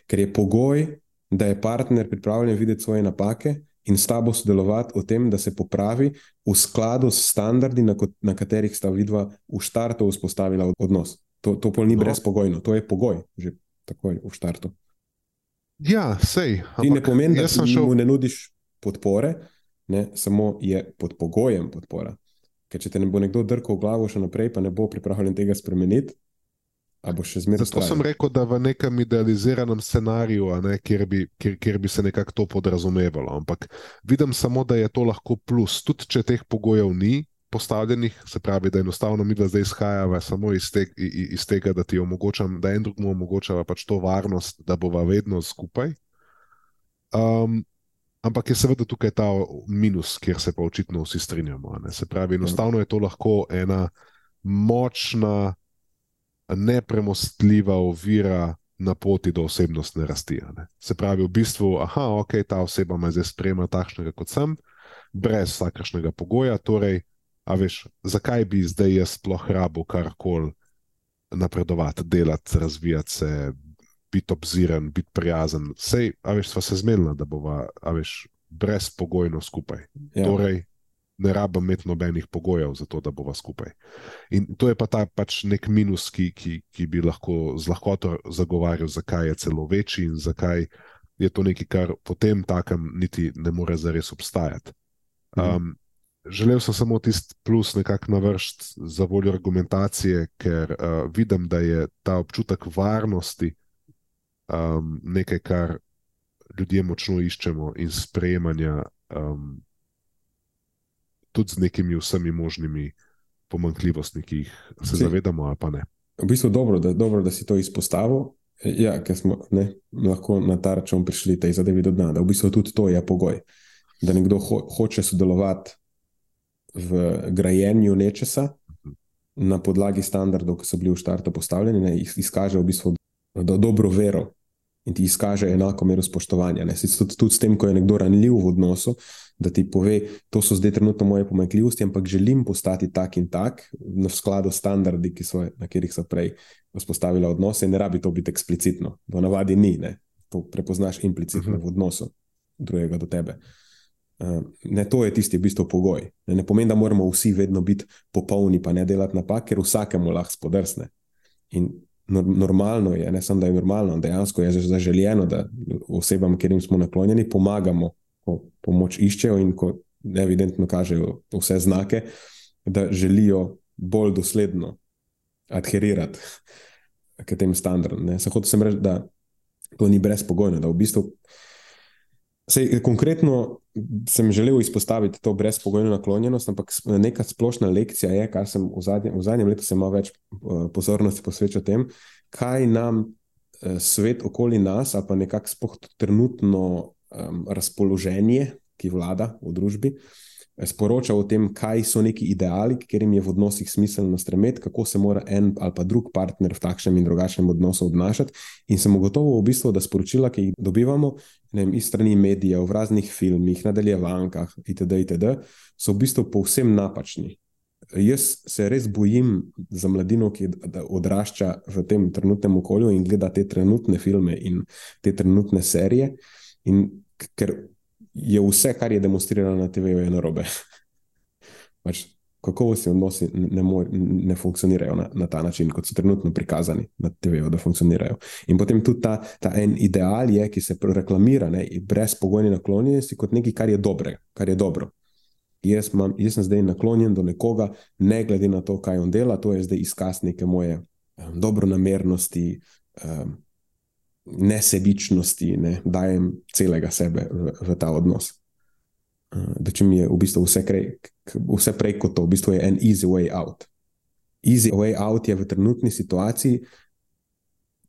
Ker je pogoj, da je partner pripravljen videti svoje napake in s tabo sodelovati v tem, da se popravi v skladu s standardi, na, na katerih sta vidva v štartu vzpostavila odnos. To, to pol ni no. brezpogojno, to je pogoj, že takoj v štartu. Ja, sej. Ti ne pomeni, da šel... mu ne nudiš podpore, ne, samo je pod pogojem podpora. Ker če te ne bo nekdo drkal v glavo še naprej, pa ne bo pripravljen tega spremeniti. Zato sem rekel, da v nekem idealiziranem scenariju, ne, kjer, bi, kjer, kjer bi se nekako to podrazumevalo. Ampak vidim samo, da je to lahko plus. Tudi če teh pogojev ni postavljenih, se pravi, da enostavno mi da zdaj izhajava samo iz, te, iz tega, da ti omogočam, da en drugemu omogočava pač to varnost, da bova vedno skupaj. Um, Ampak je seveda tukaj ta minus, kjer se pa očitno vsi strinjamo. Ne? Se pravi, enostavno je to lahko ena močna, nepremostljiva ovira na poti do osebnostne rasti. Ne? Se pravi, v bistvu, aha, ok, ta oseba me zdaj sprejema takšnega, kot sem, brez vsakršnega pogoja. Torej, a veš, zakaj bi zdaj jaz sploh rabo karkoli napredovati, delati, razvijati se, biti obziren, biti prijazen. Sej, a veš, sva se zmenila, da bova, a veš, brezpogojno skupaj. Ja. Torej, ne rabim imeti nobenih pogojev za to, da bova skupaj. In to je pa ta pač nek minus, ki, ki, ki bi lahko z lahkoto zagovarjal, zakaj je celo večji in zakaj je to nekaj, kar potem takem niti ne more zares obstajati. Um, Želel sem samo tisti plus nekako navršiti za voljo argumentacije, ker uh, vidim, da je ta občutek varnosti um, nekaj, kar ljudje močno iščemo in sprejemanja, um, tudi z nekimi vsemi možnimi pomankljivostmi, ki jih se zavedamo, ali pa ne. V bistvu dobro, dobro, da si to izpostavil. Ja, ker smo ne, lahko na ta račun prišli tej zadevi do dna, da v bistvu tudi to je pogoj, da nekdo ho, hoče sodelovati v grajenju nečesa mhm. na podlagi standardov, ki so bili v štartu postavljeni, ne, izkaže v bistvu do, dobro vero in ti izkaže enako mero spoštovanja. Tudi, tudi s tem, ko je nekdo ranljiv v odnosu, da ti pove, to so zdaj trenutno moje pomanjkljivosti, ampak želim postati tak in tak, v skladu s standardi, so, na katerih so prej vzpostavila odnose, ne rabi to biti eksplicitno. V navadi ni, ne? to prepoznaš implicitno uh. -huh. v odnosu drugega do tebe. Uh, ne, to je tisti v bistvu pogoj. Ne, ne pomeni, da moramo vsi vedno biti popolni, pa ne delati napak, ker vsakemu lahko spodrsne. In normalno je, ne samo da je normalno, dejansko je zaželjeno, da osebam, ki jim smo naklonjeni, pomagamo, ko pomoč iščejo in ko evidentno kažejo vse znake, da želijo bolj dosledno adherirati k tem standardom. Zato sem rekel, da to ni brezpogojno, da v bistvu. Sej, konkretno sem želel izpostaviti to brezpogojno naklonjenost, ampak neka splošna lekcija je, kar sem v zadnjem, v zadnjem letu malo več uh, pozornosti posvečal tem, kaj nam svet okoli nas, ali pa nekako trenutno um, razpoloženje, ki vlada v družbi, uh, sporoča o tem, kaj so neki ideali, ker jim je v odnosih smiselno stremeti, kako se mora en ali pa drug partner v takšnem in drugačnem odnosu obnašati. In sem ugotovil, v bistvu, da sporočila, ki jih dobivamo vem, iz strani medijev, v raznih filmih, nadaljevankah, itd., itd., so v bistvu povsem napačni. Jaz se res bojim za mladino, ki odrašča v tem trenutnem okolju in gleda te trenutne filme in te trenutne serije. In ker je vse, kar je demonstrirano na TV-ju, narobe. Pač kakovostni odnosi ne, mor, ne funkcionirajo na, na ta način, kot so trenutno prikazani na TV-ju, da funkcionirajo. In potem tudi ta, ta en ideal je, ki se reklamira, ne, brezpogojni naklonjenosti kot nekaj, kar je, dobre, kar je dobro. Jaz, mam, jaz sem zdaj naklonjen do nekoga, ne glede na to, kaj on dela, to je zdaj izkaz neke moje um, dobronamernosti, um, nesebičnosti, ne dajem celega sebe v, v ta odnos. Uh, da če mi je v bistvu vse, krej, vse prej kot to, v bistvu je en easy way out. Easy way out je v trenutni situaciji,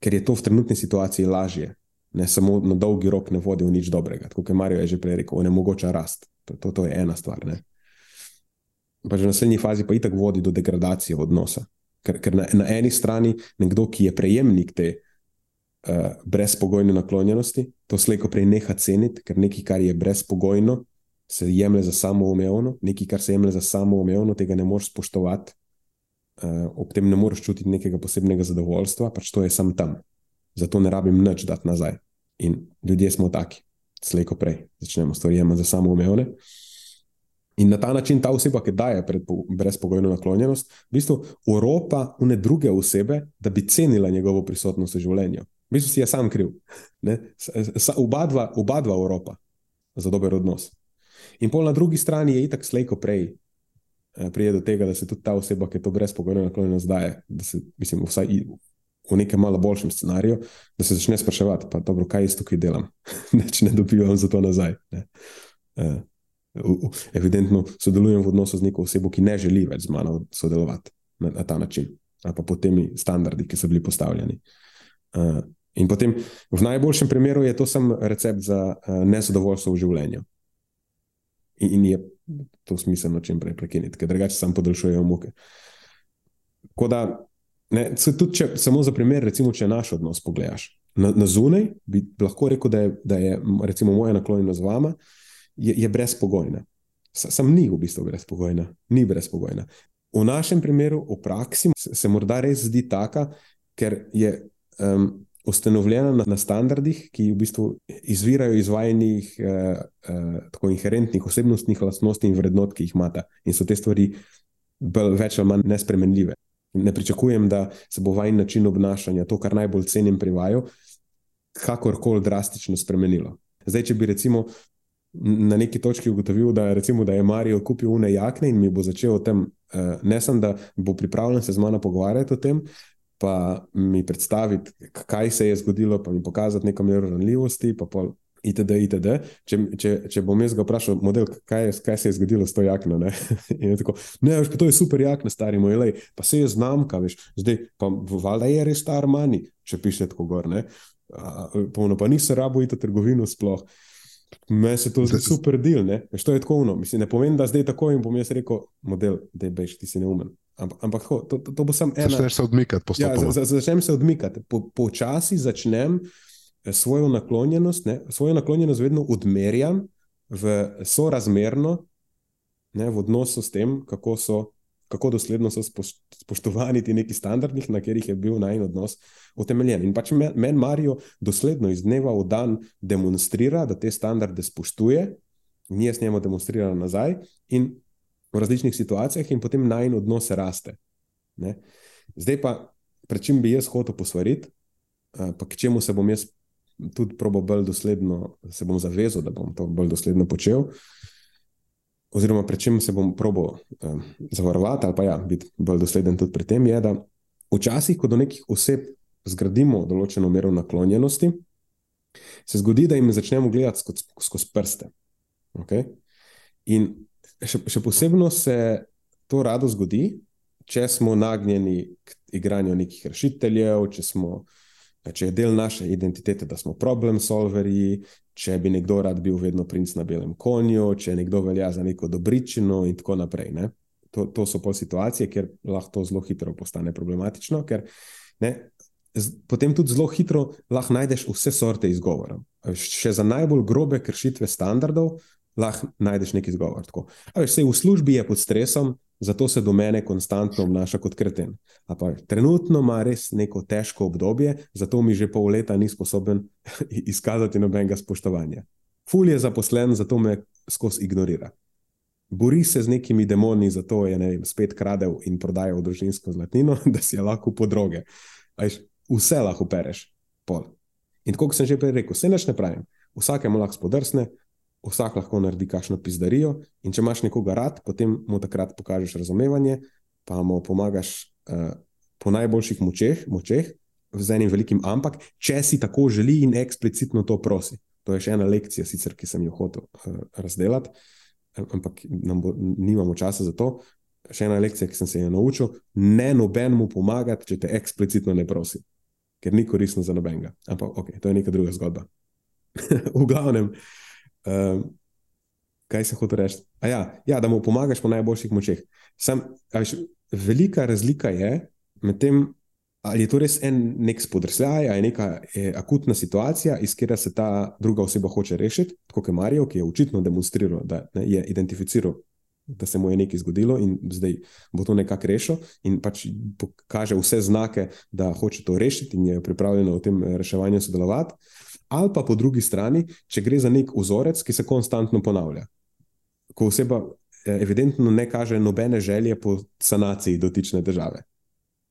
ker je to v trenutni situaciji lažje. Ne samo na dolgi rok ne vodi v nič dobrega. Kot je Marijo že prej rekel, ne mogoče rast. To, to, to je ena stvar. Pa že na naslednji fazi pa itak vodi do degradacije odnosa. Ker, ker na, na eni strani nekdo, ki je prejemnik te uh, brezpogojne naklonjenosti, to slejko prej neha ceniti, ker nekaj, kar je brezpogojno, se jemlje za samoumevno, nekaj, kar se jemlje za samoumevno, tega ne moreš spoštovati, uh, ob tem ne moreš čutiti nekega posebnega zadovoljstva, pač to je sam tam. Zato ne rabim nič dati nazaj. In ljudje smo taki, slejko prej, začnemo stvari jemati za samoumevne. In na ta način ta oseba, ki daje brezpogojno naklonjenost, v bistvu uropa une druge osebe, da bi cenila njegovo prisotnost v življenju. V bistvu si je sam kriv. Oba dva, oba dva uropa za dober odnos. In pol na drugi strani je itak slejko prej eh, prije do tega, da se tudi ta oseba, ki je to brezpogojno naklonjeno zdaj, da se, mislim, vsaj v nekem malo boljšem scenariju, da se začne spraševati, pa dobro, kaj jaz tukaj delam, če ne dobivam za to nazaj. Ne. Uh, evidentno sodelujem v odnosu z neko osebo, ki ne želi več z mano sodelovati na, na ta način, ali pa po temi standardi, ki so bili postavljeni. Uh, in potem v najboljšem primeru je to samo recept za uh, nezadovoljstvo v življenju in, in je to smiselno čim prej prekiniti, ker drugače samo podaljšujejo muke. Tako da, ne, tudi če samo za primer, recimo, če naš odnos pogledaš. Na, na zunaj bi lahko rekel, da je, da je recimo, moja naklonjenost z vama je, je brezpogojna. Sam ni v bistvu brezpogojna, ni brezpogojna. V našem primeru, v praksi, se, se morda res zdi taka, ker je um, ustanovljena na, na standardih, ki v bistvu izvirajo iz vajenih, uh, uh, tako inherentnih osebnostnih lastnosti in vrednot, ki jih imata. In so te stvari bolj, več ali manj nespremenljive. Ne pričakujem, da se bo vajen način obnašanja, to, kar najbolj cenim pri vaju, kakorkoli drastično spremenilo. Zdaj, če bi recimo na neki točki ugotovil, da, recimo, da je Marijo kupil une jakne in mi bo začel o tem, uh, ne samo da bo pripravljen se z mano pogovarjati o tem, pa mi predstaviti, kaj se je zgodilo, pa mi pokazati neko mero ranljivosti. Itd., itd. Če, če, če bom jaz ga vprašal, model, kaj, je, kaj se je zgodilo s to jakno, ne, tako, ne veš, to je super jakna, stari moj, lej, pa se je znamka, veš, zdaj pa valjda je res star mani, če piše tako gor, ne, polno pa nisem rabo iti v trgovino sploh. Meni se to zdi super del, ne, veš, to je tako uno, mislim, ne pomeni, da zdaj tako in bom jaz rekel, model, da je bež, ti si neumen. Ampak, ampak ho, to, to, to bo samo ena. Začneš se odmikati, postopoma. Ja, začnem se odmikati. Po, počasi začnem eh, svojo naklonjenost, ne, svojo naklonjenost vedno odmerjam v sorazmerno, ne, v odnosu s tem, kako, so, kako dosledno so spoštovani ti neki standardi, na katerih je bil naj odnos utemeljen. In pač meni men Marijo dosledno iz dneva v dan demonstrira, da te standarde spoštuje, in jaz njemu demonstriram nazaj. In v različnih situacijah, in potem naj en odnos raste. Ne? Zdaj pa, pred čim bi jaz hotel posvariti, pa k čemu se bom jaz tudi probo bolj dosledno, se bom zavezal, da bom to bolj dosledno počel. Oziroma, pred čim se bom probo um, zavarovati, ali pa ja, biti bolj dosleden tudi pri tem, je, da včasih, ko do nekih oseb zgradimo določeno mero naklonjenosti, se zgodi, da jim začnemo gledati skozi skoz prste. Okay? In še, še posebno se to rado zgodi, če smo nagnjeni k igranju nekih rešiteljev, če, smo, če je del naše identitete, da smo problem solverji, če bi nekdo rad bil vedno princ na belem konju, če nekdo velja za neko dobričino in tako naprej. To, to so pol situacije, kjer lahko to zelo hitro postane problematično, ker ne, potem tudi zelo hitro lahko najdeš vse sorte izgovorov. Še za najbolj grobe kršitve standardov, lahko najdeš neki izgovor. Veš, v službi je pod stresom, zato se do mene konstantno obnaša kot kreten. Pa, trenutno ima res neko težko obdobje, zato mi že pol leta ni sposoben izkazati nobenega spoštovanja. Ful je zaposlen, zato me skozi ignorira. bori se z nekimi demoni, zato je vem, spet kradel in prodajal družinsko zlatnino, da si je lahko podroge. Vse lahko pereš, pol. In kot sem že prej rekel, vse neš ne pravim, vsakemu lahko spodrsne, vsak lahko naredi kakšno pizdarijo. In če imaš nekoga rad, potem mu takrat pokažeš razumevanje, pa mu pomagaš uh, po najboljših močeh, močeh, z enim velikim ampak, če si tako želi in eksplicitno to prosi. To je še ena lekcija, sicer, ki sem jo hotel uh, razdeliti, ampak bo, nimamo časa za to. Še ena lekcija, ki sem se jo naučil: ne nobenemu pomagati, če te eksplicitno ne prosi, ker ni koristno za nobenega. Ampak, ok, to je neka druga zgodba. v glavnem, um, kaj se hoče reči? Ja, ja, da mu pomagaš po najboljših močeh. Sam, viš, velika razlika je med tem, Ali je to res en nek spodrsljaj, ali je neka je akutna situacija, iz katero se ta druga oseba hoče rešiti, kot je Marijo, ki je očitno demonstriral, da ne, je identificiral, da se mu je nekaj zgodilo in zdaj bo to nekako rešil, in pač pokaže vse znake, da hoče to rešiti in je pripravljen v tem reševanju sodelovati. Ali pa po drugi strani, če gre za nek vzorec, ki se konstantno ponavlja, ko oseba eh, evidentno ne kaže nobene želje po sanaciji dotične države.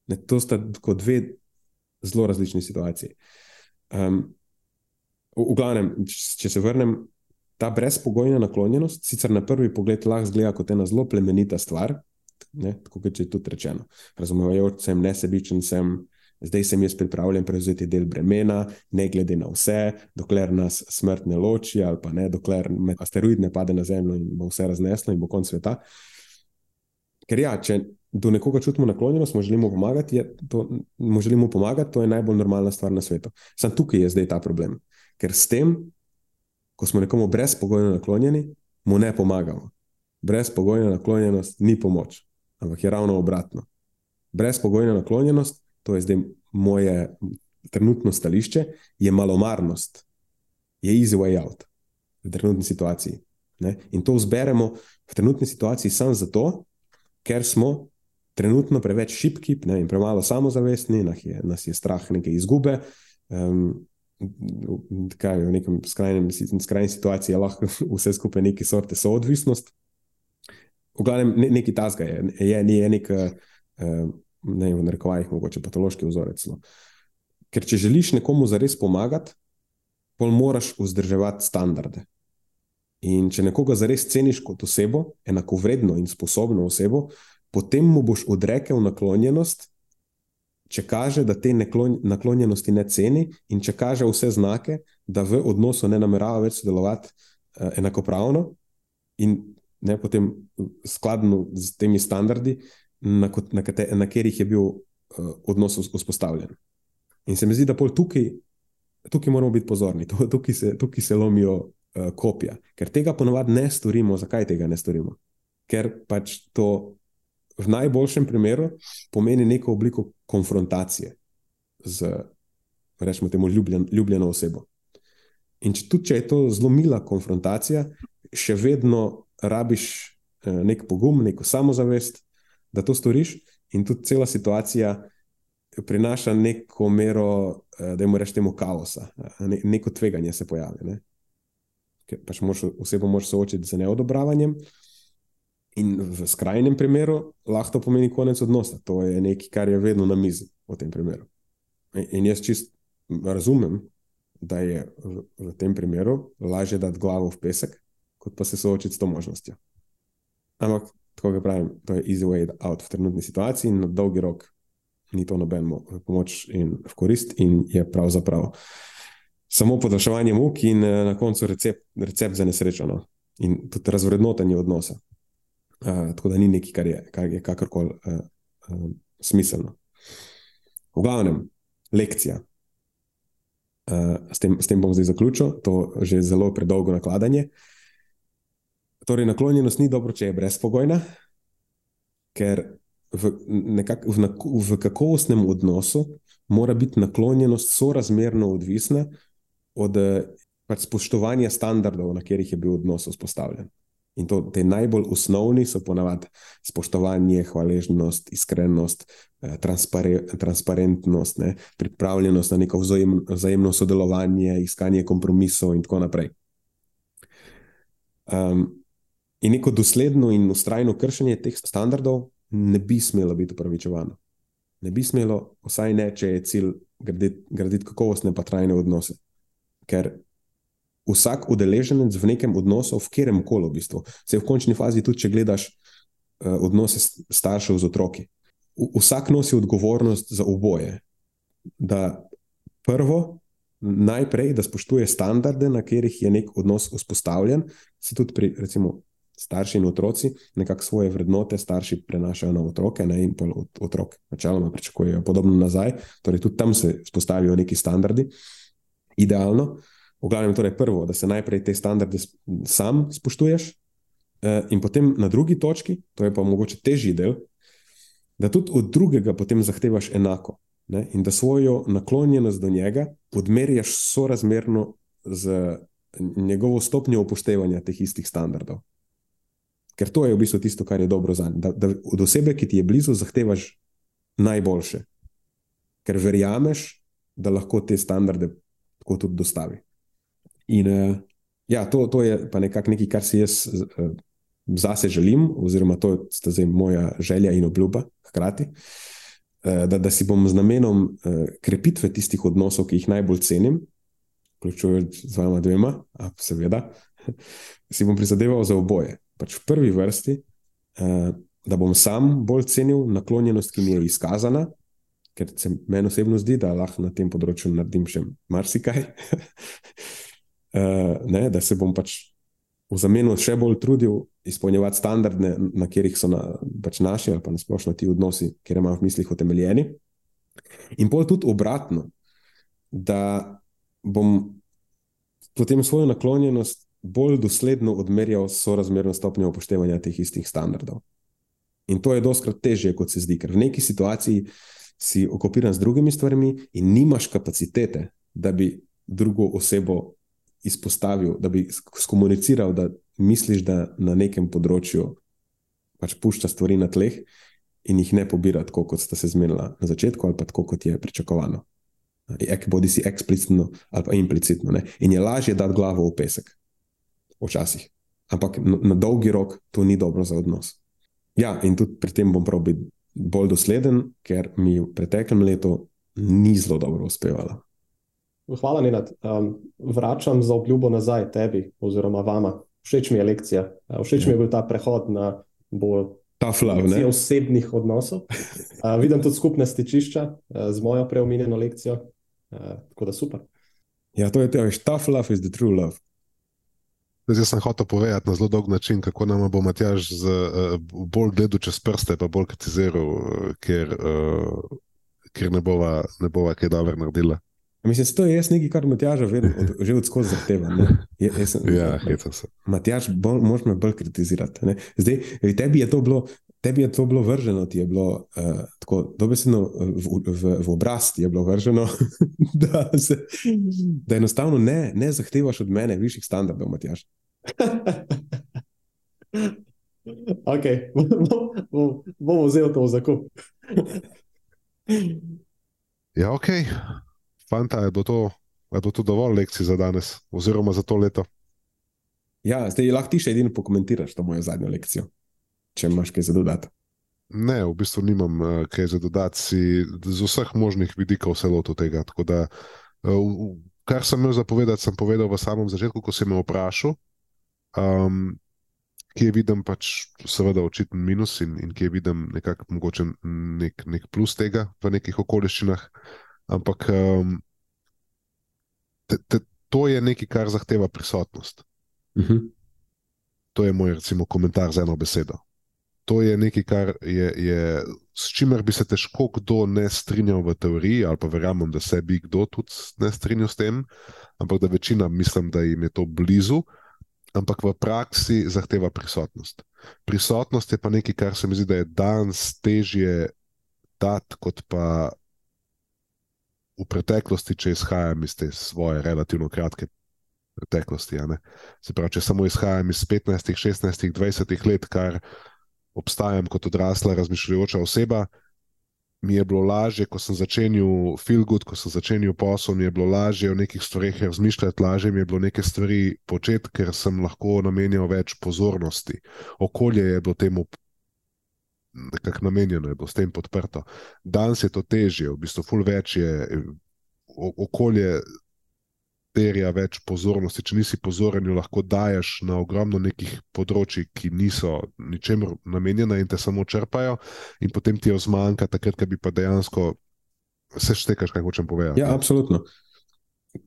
Ne, to sta kot dve zelo različni situaciji. Um, v, v glavnem, če se vrnem, ta brezpogojna naklonjenost, sicer na prvi pogled lahko zgleda kot ena zelo plemenita stvar, ne, tako kot je tudi rečeno. Razumevajoč sem, nesebičen sem, zdaj sem jaz pripravljen prevzeti del bremena, ne glede na vse, dokler nas smrt ne loči, ali pa ne, dokler asteroid ne pade na Zemljo in bo vse razneslo in bo konc sveta. Ker ja, če do nekoga čutimo naklonjenost, mu želimo pomagati, to, mu želimo pomagati, to je najbolj normalna stvar na svetu. Sam tukaj je zdaj ta problem. Ker s tem, ko smo nekomu brezpogojno naklonjeni, mu ne pomagamo. Brezpogojna naklonjenost ni pomoč, ampak je ravno obratno. Brezpogojna naklonjenost, to je zdaj moje trenutno stališče, je malomarnost, je easy way out v trenutni situaciji. Ne? In to zberemo v trenutni situaciji samo zato, ker smo trenutno preveč šipki ne, in premalo samozavestni, nas je, nas je strah neke izgube. Um, kaj, v nekem skrajnem, skrajni situaciji je lahko vse skupaj neki sorte soodvisnost. V glavnem, ne, neki tasga je, je, ni nek, uh, ne v narekovajih, mogoče patološki vzorec. No. Ker če želiš nekomu zares pomagati, pol moraš vzdrževati standarde. In če nekoga zares ceniš kot osebo, enako vredno in sposobno osebo, potem mu boš odrekel naklonjenost, če kaže, da te naklonjenosti ne ceni in če kaže vse znake, da v odnosu ne namerava več sodelovati uh, enakopravno in ne potem skladno z temi standardi, na, na, kate, na katerih je bil uh, odnos vzpostavljen. In se mi zdi, da tukaj, tukaj moramo biti pozorni, tukaj se, tukaj se lomijo uh, kopija, ker tega ponovadi ne storimo. Zakaj tega ne storimo? Ker pač to v najboljšem primeru pomeni neko obliko konfrontacije z, rečemo, temu ljubljen, ljubljeno osebo. In če, tudi če je to zelo mila konfrontacija, še vedno rabiš eh, nek pogum, neko samozavest, da to storiš, in tudi cela situacija prinaša neko mero, eh, da jim rečemo, kaosa, ne, neko tveganje se pojavi. Ne? Ker pač moš, osebo moraš soočiti z neodobravanjem, In v skrajnem primeru lahko to pomeni konec odnosa. To je nekaj, kar je vedno na mizi v tem primeru. In jaz čist razumem, da je v, v tem primeru lažje dati glavo v pesek, kot pa se soočiti s to možnostjo. Ampak, tako ga pravim, to je easy way out v trenutni situaciji in na dolgi rok ni to nobeno pomoč in v korist, in je pravzaprav samo podaljševanje muk in eh, na koncu recept, recept za nesrečo no? in tudi razvrednotenje odnosa. Uh, tako da ni nekaj, kar je, kar je kakorkoli uh, uh, smiselno. V glavnem, lekcija. Uh, s, tem, s tem bom zdaj zaključil, to je že zelo predolgo nakladanje. Torej, naklonjenost ni dobro, če je brezpogojna, ker v, nekak, v, v kakovostnem odnosu mora biti naklonjenost sorazmerno odvisna od pač spoštovanja standardov, na katerih je bil odnos vzpostavljen. In to, te najbolj osnovni so ponavadi spoštovanje, hvaležnost, iskrenost, eh, transpare, transparentnost, ne, pripravljenost na neko vzajemno, vzajemno sodelovanje, iskanje kompromisov in tako naprej. Um, In neko dosledno in ustrajno kršenje teh standardov ne bi smelo biti upravičevano. Ne bi smelo, vsaj ne, če je cilj graditi, graditi kakovostne pa trajne odnose. Ker vsak udeleženec v nekem odnosu, v katerem koli, v bistvu, se v končni fazi tudi, če gledaš uh, odnose staršev z otroki, vsak nosi odgovornost za oboje. Da prvo, najprej, da spoštuje standarde, na katerih je nek odnos vzpostavljen, se tudi pri, recimo, starši in otroci, nekako svoje vrednote starši prenašajo na otroke, ne, in otrok, načeloma, pričakujejo podobno nazaj. Torej, tudi tam se vzpostavijo neki standardi. Idealno, v glavnem, torej prvo, da se najprej te standarde sam spoštuješ, eh, in potem na drugi točki, to je pa mogoče težji del, da tudi od drugega potem zahtevaš enako. Ne? In da svojo naklonjenost do njega odmerjaš sorazmerno z njegovo stopnjo upoštevanja teh istih standardov. Ker to je v bistvu tisto, kar je dobro za njega. Da, da od osebe, ki ti je blizu, zahtevaš najboljše, ker verjameš, da lahko te standarde tako tudi dostavi. In uh, ja, to, to je pa nekako nekaj, kar si jaz uh, zase želim, oziroma to je zdaj moja želja in obljuba hkrati. Uh, da, da si bom z namenom uh, krepitve tistih odnosov, ki jih najbolj cenim, vključujoč z vama dvema, a seveda, si bom prizadeval za oboje pač v prvi vrsti, uh, da bom sam bolj cenil naklonjenost, ki mi je izkazana, ker se meni osebno zdi, da lahko na tem področju naredim še marsikaj. uh, ne, da se bom pač v zameno še bolj trudil izpolnjevati standarde, na katerih so na, pač naši ali pa nasplošno ti odnosi, ki imamo v mislih utemeljeni. In pol tudi obratno, da bom potem svojo naklonjenost bolj dosledno odmerjal sorazmerno stopnjo upoštevanja teh istih standardov. In to je doskrat težje, kot se zdi, ker v neki situaciji si okupiran z drugimi stvarmi in nimaš kapacitete, da bi drugo osebo izpostavil, da bi skomuniciral, da misliš, da na nekem področju pač pušča stvari na tleh in jih ne pobira tako, kot sta se zmenila na začetku, ali pa tako, kot je pričakovano. Bodi si eksplicitno ali pa implicitno. Ne? In je lažje dati glavo v pesek včasih. Ampak na, na dolgi rok to ni dobro za odnos. Ja, in tudi pri tem bom prav biti bolj dosleden, ker mi v preteklem letu ni zelo dobro uspevalo. Hvala, Nenad. Um, vračam za obljubo nazaj tebi, oziroma vama. Všeč mi je lekcija. Všeč mi je bil ta prehod na bolj osebnih odnosov. Uh, vidim tudi skupne stičišča uh, z mojo preomenjeno lekcijo. Uh, tako da super. Ja, to je to, tough love is the true love. Zdaj sem hotel povedati na zelo dolg način, kako nam bo Matjaž z, uh, bolj gledal čez prste, pa bolj kritiziral, uh, ker, uh, ker ne bova, ne bova kaj dobro naredila. Mislim, da je to nekaj, kar Matjaž od, že od skozi zahteva. Je, sem, ja, hitam se. Matjaž, moraš me bolj kritizirati. Ne? Zdaj, tebi je to bilo. Tebi je to bilo vrženo, ti je bilo uh, tako dobesedno v, v, v obraz, ti je bilo vrženo, da, se, da enostavno ne, ne zahtevaš od mene višjih standardov, Matjaš. ok, bomo bom vzeli to v zakup. ja, ok, fanta, je do to, je do to dovolj lekcij za danes, oziroma za to leto. Ja, zdaj lahko ti še edino pokomentiraš to mojo zadnjo lekcijo če imaš kaj za dodati. Ne, v bistvu nimam uh, kaj za dodati, si z vseh možnih vidikov vse loto tega. Da, uh, kar sem imel zapovedati, sem povedal v samem začetku, ko si me vprašal, um, kje vidim pač seveda očiten minus in, in kje vidim nekako mogoče nek, nek plus tega v nekih okoliščinah. Ampak um, te, te, to je nekaj, kar zahteva prisotnost. Uh mhm. -huh. To je moj, recimo, komentar z eno besedo to je nekaj, kar je, je, s čimer bi se težko kdo ne strinjal v teoriji, ali pa verjamem, da se bi kdo tudi ne strinjal s tem, ampak da večina mislim, da jim je to blizu, ampak v praksi zahteva prisotnost. Prisotnost je pa nekaj, kar se mi zdi, da je danes težje dati kot pa. V preteklosti, če izhajam iz te svoje relativno kratke preteklosti, se pravi, če samo izhajam iz 15, 16, 20 let, kar obstajam kot odrasla, razmišljujoča oseba, mi je bilo lažje, ko sem feel good, ko sem začenjal posel, mi je bilo lažje o nekih stvarih razmišljati, lažje mi je bilo neke stvari početi, ker sem lahko namenjal več pozornosti. Okolje je bilo temu. Nekako namenjeno je bilo s tem podprto. Danes je to težje, v bistvu, ful več je okolje, terja več pozornosti. Če nisi pozoren, jo lahko daješ na ogromno nekih področji, ki niso ničemer namenjena in te samo črpajo, in potem ti jo zmanjka, takrat, ko bi pa dejansko se štekaš, kaj hočem povedati. Ja, absolutno.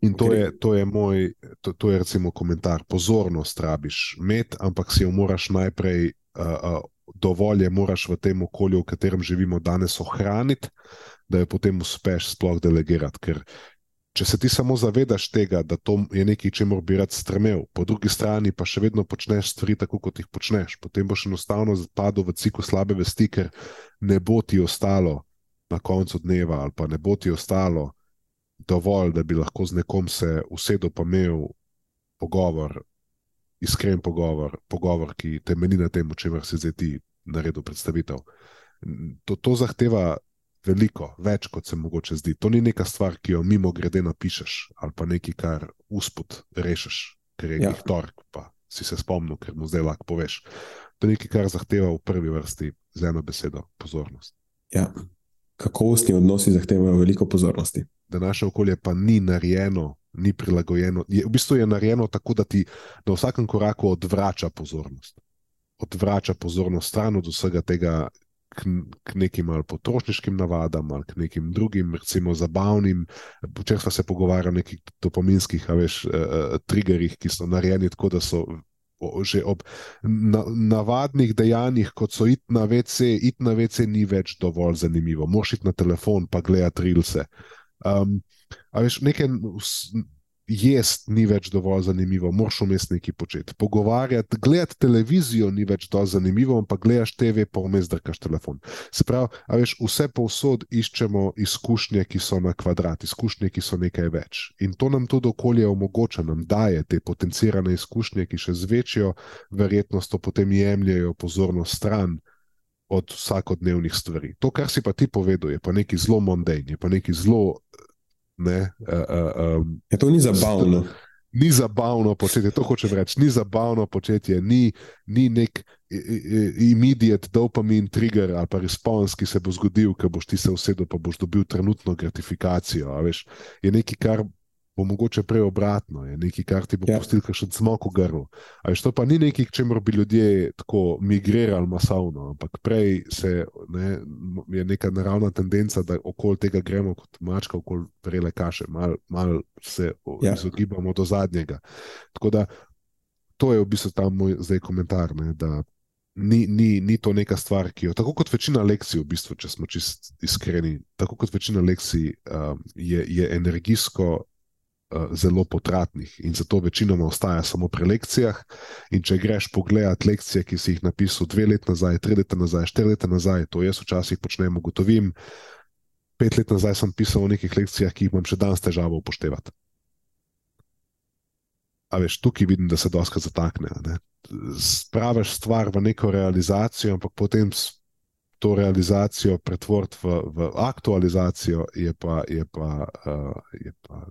In to je, to je moj, to, to je recimo komentar. Pozornost rabiš, med, ampak si jo moraš najprej, uh, uh, dovolj je moraš v tem okolju, v katerem živimo danes, ohraniti, da jo potem uspeš sploh delegirati. Ker če se ti samo zavedaš tega, da to je nekaj, čemu bi rad stremel, po drugi strani pa še vedno počneš stvari tako, kot jih počneš, potem boš enostavno zapadel v ciklu slabe vesti, ker ne bo ti ostalo na koncu dneva, ali pa ne bo ti ostalo dovolj, da bi lahko z nekom se usedel pa imel pogovor, iskren pogovor, pogovor, ki temelji na tem, o čemer si zdaj ti naredil predstavitev. To, to zahteva veliko, več kot se mogoče zdi. To ni neka stvar, ki jo mimo grede napišeš ali pa nekaj, kar uspod rešiš, ker je ja. torek, pa si se spomnil, ker mu zdaj lahko poveš. To je nekaj, kar zahteva v prvi vrsti z eno besedo pozornost. Ja. Kakovostni odnosi zahtevajo veliko pozornosti. Da naše okolje pa ni narejeno, ni prilagojeno. Je, v bistvu je narejeno tako, da ti na vsakem koraku odvrača pozornost. Odvrača pozornost stran od vsega tega, k, k nekim ali potrošniškim navadam, ali k nekim drugim, recimo zabavnim. Včeraj smo se pogovarjali o nekih dopominskih, a veš, uh, triggerjih, ki so narejeni tako, da so. Že ob na, navadnih dejanjih, kot so iti na VC, iti na VC ni več dovolj zanimivo. Moš iti na telefon, pa gledati rilse. Um, a veš, nekaj jesti ni več dovolj zanimivo, moraš vmes nekaj početi. Pogovarjati, gledati televizijo ni več dovolj zanimivo, ampak gledaš TV, pa vmes drkaš telefon. Se pravi, veš, vse povsod iščemo izkušnje, ki so na kvadrat, izkušnje, ki so nekaj več. In to nam tudi okolje omogoča, nam daje te potencirane izkušnje, ki še z večjo verjetnostjo potem jemljajo pozornost stran. Od vsakodnevnih stvari. To, kar si pa ti povedal, je pa nekaj zelo mondajnega, je pa nekaj zelo Ne, uh, um, ja, to ni zabavno. Ni zabavno početje, to hočem reči. Ni zabavno početje, ni, ni nek immediate dopamine trigger ali pa respons, ki se bo zgodil, ker boš ti se usedel, pa boš dobil trenutno gratifikacijo. Veš, je nekaj, kar bo mogoče prej obratno, je nekaj, kar ti bo ja. pustil še smok v grlu. Ali to pa ni nekaj, čemu bi ljudje tako migrirali masovno, ampak prej se, ne, je neka naravna tendenca, da okoli tega gremo kot mačka, okoli prele kaše, malo mal se ja. izogibamo do zadnjega. Tako da to je v bistvu ta moj zdaj komentar. Ne, Ni, ni, ni to neka stvar, ki jo, tako kot večina lekcij, v bistvu, če smo čist iskreni, tako kot večina lekcij, um, je, je energijsko zelo potratnih in zato večinoma ostaja samo pri lekcijah. In če greš pogledat lekcije, ki si jih napisal dve leti nazaj, tri leta nazaj, štiri leta nazaj, to jaz včasih počnem, ugotovim. Pet let nazaj sem pisal o nekih lekcijah, ki jih imam še danes težavo upoštevati. A veš, tukaj vidim, da se doska zatakne. Spraviš stvar v neko realizacijo, ampak potem to realizacijo pretvoriti v, v aktualizacijo, je pa, je pa, uh, je pa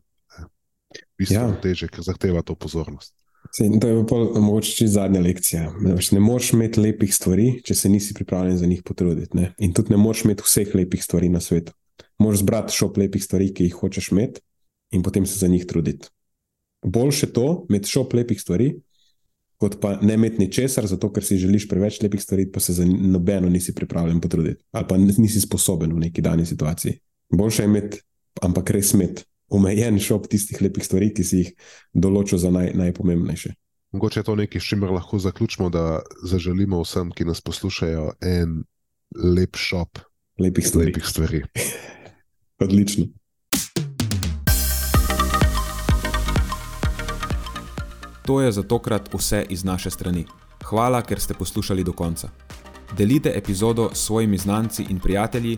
bistveno ja. teže, ker zahteva to pozornost. Sej, to je pa mogoče čisto zadnja lekcija. Ne moreš imeti lepih stvari, če se nisi pripravljen za njih potruditi. Ne? In tudi ne moreš imeti vseh lepih stvari na svetu. Moraš zbrati šop lepih stvari, ki jih hočeš imeti, in potem se za njih truditi. Boljše to, imeti šop lepih stvari, kot pa ne imeti ničesar, zato ker si želiš preveč lepih stvari, pa se za nobeno nisi pripravljen potruditi, ali pa nisi sposoben v neki dani situaciji. Boljše je imeti, ampak res imeti omejen šop tistih lepih stvari, ki si jih določil za naj, najpomembnejše. Mogoče je to nekaj, s čimer lahko zaključimo, da zaželimo vsem, ki nas poslušajo, en lep šop lepih stvari. Lepih stvari. Odlično. To je za tokrat vse iz naše strani. Hvala, ker ste poslušali do konca. Delite epizodo s svojimi znanci in prijatelji